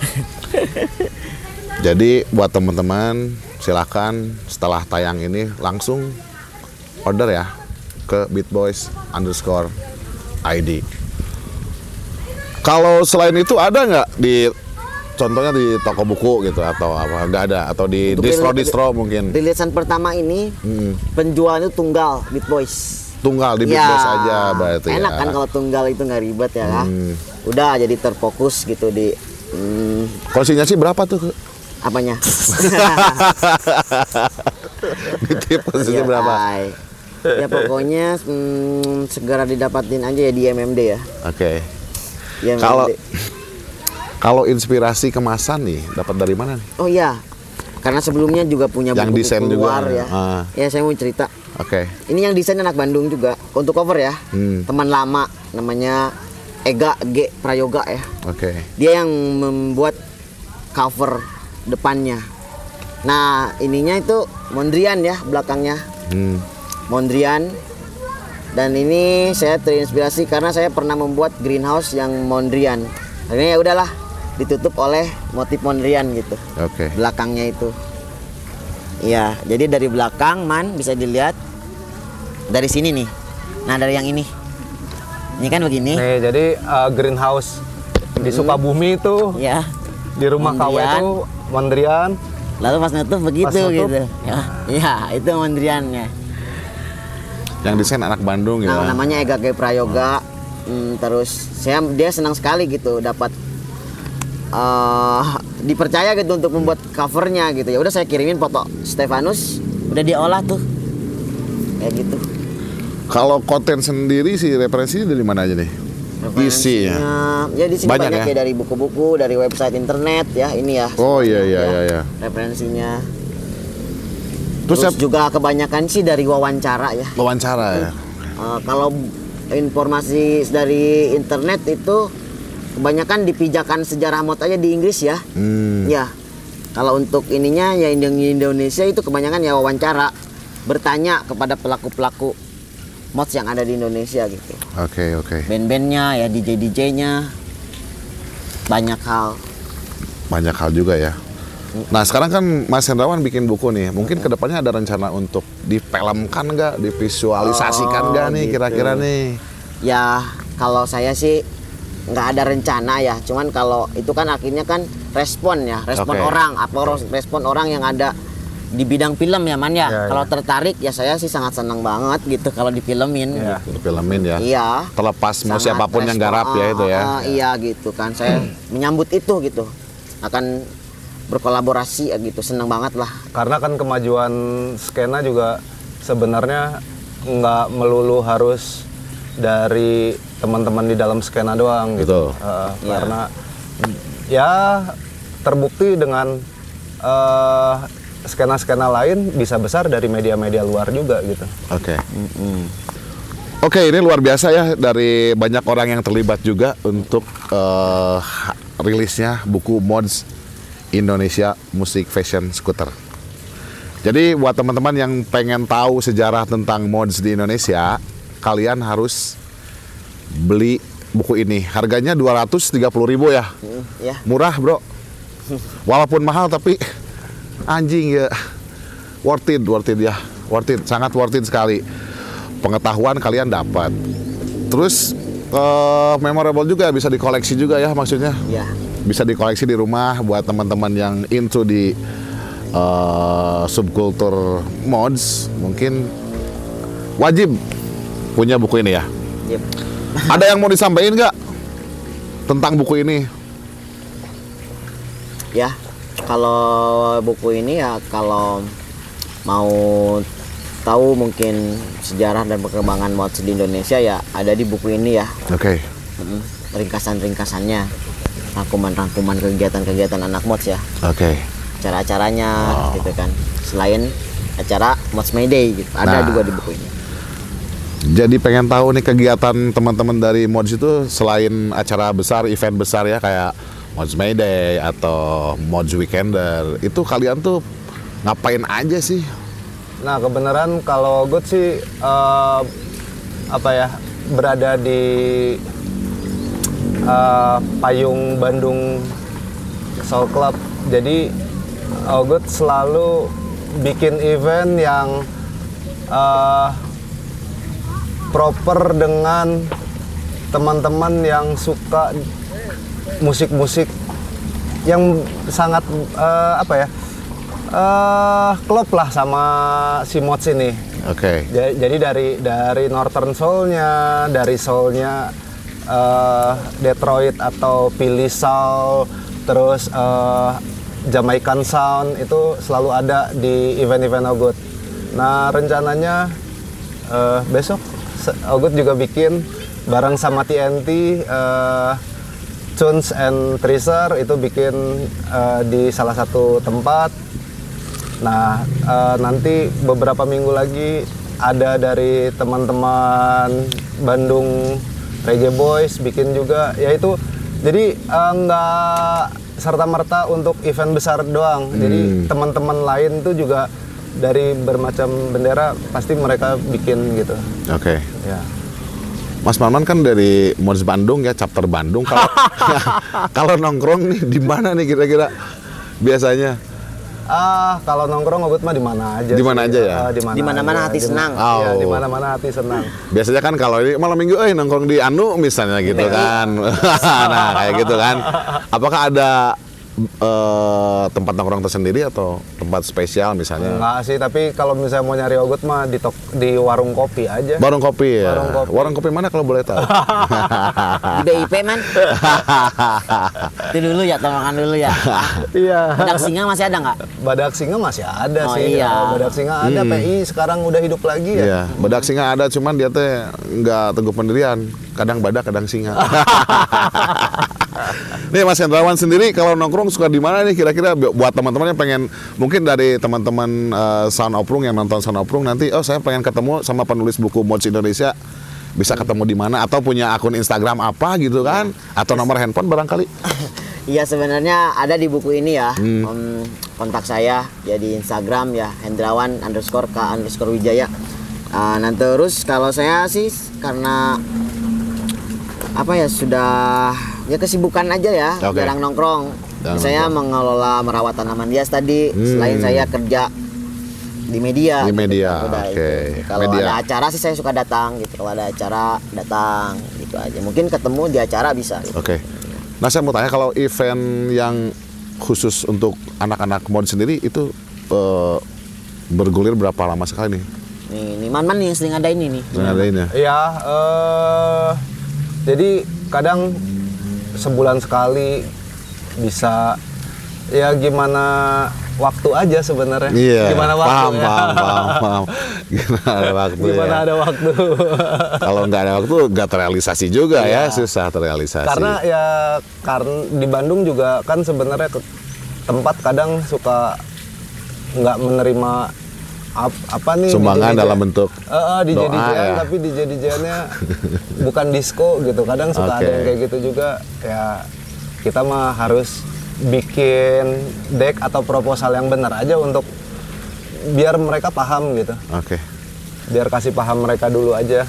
[SPEAKER 1] Jadi buat teman-teman silakan setelah tayang ini langsung order ya ke Beatboys underscore ID. Kalau selain itu ada nggak di contohnya di toko buku gitu atau apa? Nggak ada atau di
[SPEAKER 3] Untuk
[SPEAKER 1] distro
[SPEAKER 3] rili-
[SPEAKER 1] distro mungkin
[SPEAKER 3] Rilisan pertama ini
[SPEAKER 1] Hmm.
[SPEAKER 3] penjualnya tunggal Beat Boys.
[SPEAKER 1] tunggal di
[SPEAKER 3] Ya,
[SPEAKER 1] Beatboys aja berarti
[SPEAKER 3] Enak
[SPEAKER 1] ya.
[SPEAKER 3] kan kalau tunggal itu nggak ribet ya kan?
[SPEAKER 1] Hmm.
[SPEAKER 3] Udah jadi terfokus gitu di hmm,
[SPEAKER 1] Konsinyasi berapa tuh?
[SPEAKER 3] apanya?
[SPEAKER 1] Nitip konsinyasi
[SPEAKER 3] Iya,
[SPEAKER 1] berapa?
[SPEAKER 3] Ay. Ya pokoknya hmm, segera didapatin aja ya di MMD ya.
[SPEAKER 1] Oke.
[SPEAKER 3] MMD.
[SPEAKER 1] Kalau kalau inspirasi kemasan nih dapat dari mana nih?
[SPEAKER 3] Oh iya. Karena sebelumnya juga punya
[SPEAKER 1] Yang
[SPEAKER 3] buku-buku
[SPEAKER 1] desain juga,
[SPEAKER 3] luar ya.
[SPEAKER 1] ah.
[SPEAKER 3] Ya saya mau cerita.
[SPEAKER 1] Oke.
[SPEAKER 3] Ini yang desain anak Bandung juga untuk cover ya.
[SPEAKER 1] Hmm.
[SPEAKER 3] Teman lama namanya Ega G Prayoga ya.
[SPEAKER 1] Oke.
[SPEAKER 3] Dia yang membuat cover depannya. Nah, ininya itu Mondrian ya belakangnya.
[SPEAKER 1] Hmm.
[SPEAKER 3] Mondrian. Dan ini saya terinspirasi karena saya pernah membuat greenhouse yang Mondrian. Akhirnya ya udahlah ditutup oleh motif Mondrian gitu.
[SPEAKER 1] Oke.
[SPEAKER 3] Belakangnya itu. Iya, jadi dari belakang man bisa dilihat dari sini nih. Nah, dari yang ini. Ini kan begini.
[SPEAKER 2] Nih, jadi eh, greenhouse di Sukabumi itu
[SPEAKER 3] Ya.
[SPEAKER 2] di rumah KW
[SPEAKER 3] Mondrian.
[SPEAKER 2] itu Mondrian.
[SPEAKER 3] Lalu pas nutup begitu
[SPEAKER 2] Pas nutup.
[SPEAKER 3] gitu. Ya, ya itu Mondriannya.
[SPEAKER 1] Yang desain anak Bandung ya.
[SPEAKER 3] Nah, namanya Ega G Prayoga. Hmm, terus saya dia senang sekali gitu dapat eh dipercaya gitu untuk membuat covernya gitu. Ya udah saya kirimin foto Stefanus, udah diolah tuh. Kayak gitu.
[SPEAKER 1] Kalau konten sendiri sih referensinya dari mana aja nih? Isinya.
[SPEAKER 3] Referensinya, Ya di sini
[SPEAKER 1] Banyak
[SPEAKER 3] banyak,
[SPEAKER 1] ya?
[SPEAKER 3] ya? dari buku-buku, dari website internet ya, ini ya.
[SPEAKER 1] Oh iya iya
[SPEAKER 3] Ya,
[SPEAKER 1] iya iya.
[SPEAKER 3] Referensinya.
[SPEAKER 1] Terus,
[SPEAKER 3] Terus, juga kebanyakan sih dari wawancara ya.
[SPEAKER 1] wawancara ya.
[SPEAKER 3] Eh, kalau informasi dari internet itu kebanyakan dipijakan sejarah mod aja di Inggris ya.
[SPEAKER 1] Hmm.
[SPEAKER 3] Ya. Kalau untuk ininya ya di Indonesia itu kebanyakan ya wawancara bertanya kepada pelaku-pelaku mods yang ada di Indonesia gitu.
[SPEAKER 1] Oke oke.
[SPEAKER 3] Band-bandnya ya DJ DJ-nya banyak hal.
[SPEAKER 1] Banyak hal juga ya. Nah sekarang kan Mas Hendrawan bikin buku nih, mungkin ke depannya ada rencana untuk difilmkan nggak, divisualisasikan nggak
[SPEAKER 3] Oh,
[SPEAKER 1] nih
[SPEAKER 3] gitu.
[SPEAKER 1] kira-kira nih?
[SPEAKER 3] Ya kalau saya sih nggak ada rencana ya. Cuman kalau itu kan akhirnya kan respon ya, respon
[SPEAKER 1] Oke.
[SPEAKER 3] orang atau respon orang yang ada di bidang film ya man ya.
[SPEAKER 2] Ya,
[SPEAKER 3] kalau
[SPEAKER 2] ya.
[SPEAKER 3] tertarik ya saya sih sangat senang banget gitu kalau difilmin.
[SPEAKER 2] Ya.
[SPEAKER 3] gitu.
[SPEAKER 1] Filmin ya.
[SPEAKER 3] Iya.
[SPEAKER 1] Terlepas mau
[SPEAKER 3] siapa
[SPEAKER 1] pun yang
[SPEAKER 3] respon-
[SPEAKER 1] garap ya itu ya.
[SPEAKER 3] Ah, iya gitu kan. Saya menyambut itu gitu. Akan berkolaborasi ya gitu. Senang banget lah.
[SPEAKER 2] Karena kan kemajuan skena juga sebenarnya nggak melulu harus dari teman-teman di dalam skena doang gitu.
[SPEAKER 1] Betul.
[SPEAKER 2] Eh,
[SPEAKER 3] Iya.
[SPEAKER 2] Karena ya terbukti dengan eh, skena-skena lain bisa besar dari media-media luar juga gitu.
[SPEAKER 1] Oke. Oke, ini luar biasa ya dari banyak orang yang terlibat juga untuk ha- rilisnya buku mods Indonesia Musik Fashion Scooter. Jadi buat teman-teman yang pengen tahu sejarah tentang mods di Indonesia, kalian harus beli buku ini. Harganya 230.000 ya.
[SPEAKER 3] Hmm, ya.
[SPEAKER 1] Murah, Bro. Walaupun mahal tapi anjing ya. Worth it, worth it ya. Worth it, sangat worth it sekali. Pengetahuan kalian dapat. Terus eh, memorable juga bisa dikoleksi juga ya maksudnya.
[SPEAKER 3] Ya.
[SPEAKER 1] Bisa dikoleksi di rumah buat teman-teman yang into di eh, subkultur mods mungkin wajib punya buku ini ya.
[SPEAKER 3] Yep.
[SPEAKER 1] Ada yang mau disampaikan nggak tentang buku ini?
[SPEAKER 3] Ya, kalau buku ini ya kalau mau tahu mungkin sejarah dan perkembangan mods di Indonesia ya ada di buku ini ya.
[SPEAKER 1] Oke.
[SPEAKER 3] Mm, Ringkasan-ringkasannya, rangkuman-rangkuman kegiatan-kegiatan anak mods ya,
[SPEAKER 1] Oke.
[SPEAKER 3] cara-caranya gitu kan. Selain acara Mods May Day gitu, ada
[SPEAKER 1] Nah.
[SPEAKER 3] juga di buku ini.
[SPEAKER 1] Jadi pengen tahu nih kegiatan teman-teman dari Mods itu selain acara besar, event besar ya kayak Mods May Day atau Mods Weekender, itu kalian tuh ngapain aja sih?
[SPEAKER 2] Nah kebenaran kalau gue sih eh, apa ya berada di eh, payung Bandung Soul Club. Jadi Ogut selalu bikin event yang eh, proper dengan teman-teman yang suka musik-musik yang sangat eh, apa ya eh klop lah sama si Mods ini.
[SPEAKER 1] Oke.
[SPEAKER 2] Ja- Jadi dari dari Northern Soul-nya, dari Soul-nya eh, Detroit atau Philly Soul, terus eh, Jamaican Sound itu selalu ada di event-event Ogut. Nah rencananya eh, besok Ogut juga bikin bareng sama TNT eh, Tunes and Tracer itu bikin eh, di salah satu tempat. Nah, eh, nanti beberapa minggu lagi ada dari teman-teman Bandung Reggae Boys bikin juga, yaitu jadi nggak serta merta untuk event besar doang. Jadi teman-teman lain tuh juga dari bermacam bendera pasti mereka bikin gitu.
[SPEAKER 1] Oke.
[SPEAKER 2] Ya.
[SPEAKER 1] Mas Maman kan dari Mods Bandung ya, chapter Bandung. Kalau kalau nongkrong nih di mana nih kira-kira biasanya?
[SPEAKER 2] Ah, kalau nongkrong ngebut mah di mana aja.
[SPEAKER 1] Di mana aja ya?
[SPEAKER 2] Ah, di mana
[SPEAKER 3] Di mana-mana
[SPEAKER 2] aja.
[SPEAKER 3] hati senang.
[SPEAKER 2] Iya,
[SPEAKER 1] Oh.
[SPEAKER 2] di mana-mana hati senang.
[SPEAKER 1] Biasanya kan kalau ini malam minggu, eh nongkrong di Anu misalnya gitu kan. nah kayak gitu kan. Apakah ada eh, tempat nongkrong tersendiri atau tempat spesial misalnya?
[SPEAKER 2] Enggak sih, tapi kalau misalnya mau nyari ogut mah di tok, di warung kopi aja.
[SPEAKER 1] Warung kopi ya.
[SPEAKER 2] Warung kopi.
[SPEAKER 1] mana kalau boleh tahu?
[SPEAKER 3] Di BIP man. Itu dulu ya, tolongan dulu ya.
[SPEAKER 2] Iya.
[SPEAKER 3] Pedang singa masih ada nggak?
[SPEAKER 2] Badak singa masih ada
[SPEAKER 3] Oh,
[SPEAKER 2] sih.
[SPEAKER 3] iya.
[SPEAKER 2] Badak singa ada, PI sekarang udah hidup lagi ya.
[SPEAKER 1] Iya, badak singa ada, cuman dia teh nggak teguh pendirian. Kadang badak, kadang singa. nih Mas Hendrawan sendiri kalau nongkrong suka di mana nih? Kira-kira bu- buat teman-teman yang pengen mungkin dari teman-teman eh, Sound Oprung yang nonton Sound Oprung nanti oh saya pengen ketemu sama penulis buku Mods Indonesia bisa ketemu di mana? Atau punya akun Instagram apa gitu kan? Atau nomor handphone barangkali?
[SPEAKER 3] Iya sebenarnya ada di buku ini ya. Em, kontak saya ya di Instagram ya Hendrawan underscore k underscore Wijaya. Ah, nah terus kalau saya sih karena apa ya sudah ya kesibukan aja ya
[SPEAKER 1] Oke.
[SPEAKER 3] jarang nongkrong.
[SPEAKER 1] Yang
[SPEAKER 3] saya mengelola merawat tanaman hias tadi. Selain saya kerja di media.
[SPEAKER 1] Hmm. Di
[SPEAKER 3] gitu.
[SPEAKER 1] media,
[SPEAKER 3] Udah
[SPEAKER 1] oke.
[SPEAKER 3] itu. Kalau
[SPEAKER 1] Media.
[SPEAKER 3] ada acara sih saya suka datang gitu. Kalau ada acara datang gitu aja. Mungkin ketemu di acara bisa. Gitu.
[SPEAKER 1] Oke. Nah saya mau tanya kalau event yang khusus untuk anak-anak mod sendiri itu eh, bergulir berapa lama sekali nih?
[SPEAKER 3] Nih, nih man-man nih yang sering ada ini nih.
[SPEAKER 1] Dengan adanya?
[SPEAKER 2] Ya, eh jadi kadang sebulan sekali bisa ya gimana waktu aja sebenarnya.
[SPEAKER 1] Iya.
[SPEAKER 2] Gimana waktu
[SPEAKER 1] paham,
[SPEAKER 2] ya?
[SPEAKER 1] paham, paham, paham. Gimana ada waktu
[SPEAKER 2] Gimana
[SPEAKER 1] ya?
[SPEAKER 2] ada waktu.
[SPEAKER 1] Kalau nggak ada waktu nggak terrealisasi juga ya,
[SPEAKER 2] Iya.
[SPEAKER 1] susah terrealisasi.
[SPEAKER 2] karena ya karena di Bandung juga kan sebenarnya tempat kadang suka nggak menerima ap- apa nih
[SPEAKER 1] sumbangan dalam bentuk
[SPEAKER 2] Eh, eh, DJ
[SPEAKER 1] doa
[SPEAKER 2] DJ
[SPEAKER 1] ya.
[SPEAKER 2] tapi bukan disco gitu kadang suka
[SPEAKER 1] Oke.
[SPEAKER 2] ada yang kayak gitu juga ya kita mah harus bikin deck atau proposal yang benar aja untuk biar mereka paham gitu
[SPEAKER 1] Oke.
[SPEAKER 2] biar kasih paham mereka dulu aja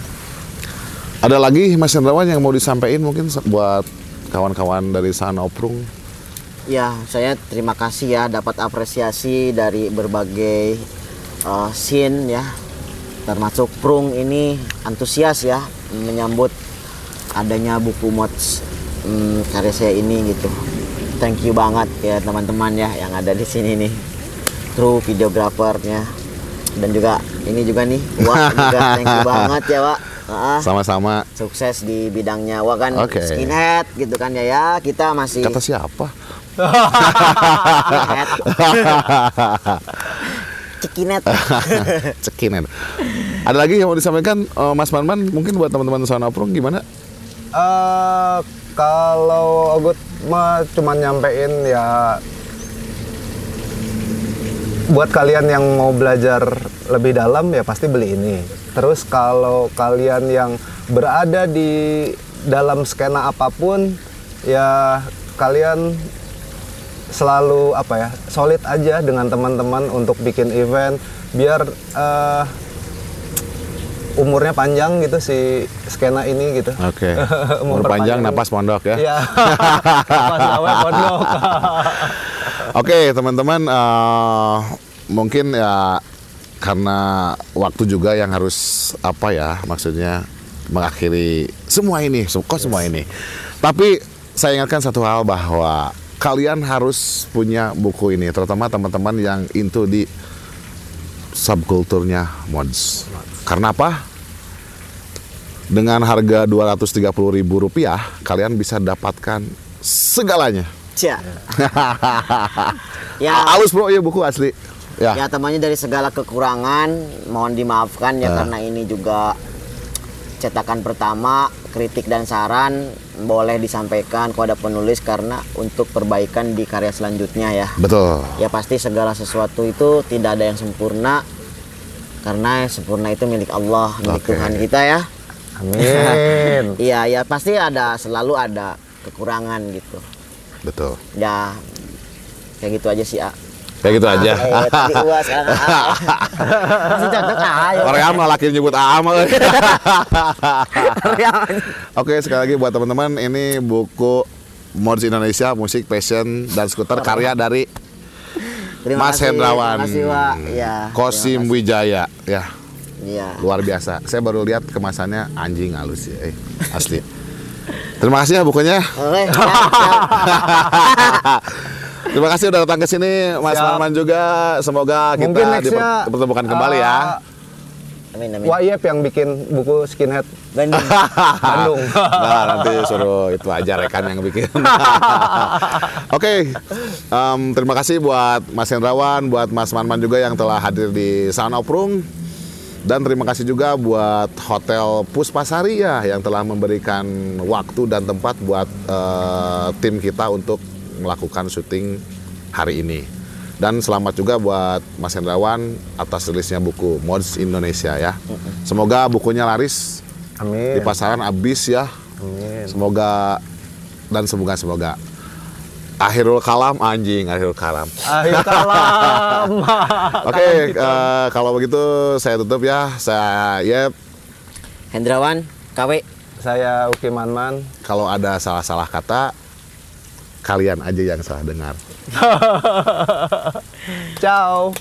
[SPEAKER 1] Ada lagi Mas Hendrawan yang mau disampaikan mungkin buat kawan-kawan dari sana Oprung?
[SPEAKER 3] Ya, saya terima kasih ya dapat apresiasi dari berbagai uh, ya. Termasuk Prung ini antusias ya menyambut adanya buku mods hmm, karya saya ini gitu. Thank you banget ya teman-teman ya yang ada di sini nih. Kru videografernya dan juga ini juga nih Wak juga thank you banget ya Wak. Ah,
[SPEAKER 1] Sama-sama.
[SPEAKER 3] sukses di bidangnya Wak kan
[SPEAKER 1] Oke.
[SPEAKER 3] skinhead gitu kan ya ya kita masih
[SPEAKER 1] Kata siapa?
[SPEAKER 3] Cikinet.
[SPEAKER 1] Cekinan. Ada lagi yang mau disampaikan eh, Mas Manman mungkin buat teman-teman sana Oprung gimana?
[SPEAKER 2] Eh kalau Ogut mah cuman nyampein ya buat kalian yang mau belajar lebih dalam ya pasti beli ini. Terus kalau kalian yang berada di dalam skena apa pun ya kalian selalu apa ya solid aja dengan teman-teman untuk bikin event biar eh, umurnya panjang gitu si skena ini gitu.
[SPEAKER 1] Oke. Umur panjang, napas pondok ya.
[SPEAKER 2] Iya. Pas awet pondok.
[SPEAKER 1] Oke, teman-teman, eh, mungkin ya karena waktu juga yang harus apa ya, maksudnya mengakhiri semua ini, kok semua ini. Tapi saya ingatkan satu hal bahwa kalian harus punya buku ini, terutama teman-teman yang into di subkulturnya mods. Karena apa? Dengan harga 230.000 rupiah, kalian bisa dapatkan segalanya.
[SPEAKER 3] Ya,
[SPEAKER 1] Ya. Halus bro, ya buku asli. Ya.
[SPEAKER 3] ya temannya dari segala kekurangan, mohon dimaafkan ya
[SPEAKER 1] Ah.
[SPEAKER 3] karena ini juga cetakan pertama, kritik dan saran boleh disampaikan kepada penulis karena untuk perbaikan di karya selanjutnya ya.
[SPEAKER 1] Betul.
[SPEAKER 3] Ya pasti segala sesuatu itu tidak ada yang sempurna karena yang sempurna itu milik Allah, milik
[SPEAKER 1] Oke.
[SPEAKER 3] Tuhan kita ya.
[SPEAKER 2] Amin.
[SPEAKER 3] Iya, ya pasti ada selalu ada kekurangan gitu.
[SPEAKER 1] Betul.
[SPEAKER 3] Ya kayak gitu aja sih, A.
[SPEAKER 1] Kayak gitu aja.
[SPEAKER 3] A. A. ya.
[SPEAKER 1] Korea mah laki nyebut Aam. euy.
[SPEAKER 3] Ya,
[SPEAKER 1] Oke, sekali lagi buat teman-teman ini buku Mods Indonesia Musik Passion dan Skuter karya dari
[SPEAKER 3] Terima
[SPEAKER 1] Mas
[SPEAKER 3] kasih,
[SPEAKER 1] Hendrawan
[SPEAKER 3] Terima kasih, Wak. Ya,
[SPEAKER 1] Kosim Wijaya ya.
[SPEAKER 3] Iya.
[SPEAKER 1] luar biasa saya baru lihat kemasannya anjing halus ya eh, asli terima kasih ya bukunya. terima kasih udah datang ke sini Mas
[SPEAKER 2] Siap.
[SPEAKER 1] Marman juga semoga kita
[SPEAKER 2] Mungkin
[SPEAKER 1] dipertemukan kembali ya
[SPEAKER 3] Amin, amin.
[SPEAKER 2] Wayep yang bikin buku skinhead
[SPEAKER 3] Bandung.
[SPEAKER 2] Bandung.
[SPEAKER 1] Nah, nanti suruh itu aja rekan yang bikin. Oke, em, terima kasih buat Mas Hendrawan, buat Mas Manman juga yang telah hadir di Sound of Prung. Dan terima kasih juga buat Hotel Puspasari ya yang telah memberikan waktu dan tempat buat eh, tim kita untuk melakukan syuting hari ini. Dan selamat juga buat Mas Hendrawan atas rilisnya buku Mods Indonesia ya. Semoga bukunya laris di
[SPEAKER 2] Amin.
[SPEAKER 1] pasaran habis ya.
[SPEAKER 2] Amin.
[SPEAKER 1] Semoga dan semoga semoga akhirul kalam anjing akhirul kalam.
[SPEAKER 2] Akhir kalam.
[SPEAKER 1] Oke, eh, kalau begitu saya tutup ya. Saya Yep.
[SPEAKER 3] Hendrawan, KW.
[SPEAKER 2] Saya Uki Manman.
[SPEAKER 1] Kalau ada salah-salah kata kalian aja yang salah dengar.
[SPEAKER 2] Ciao.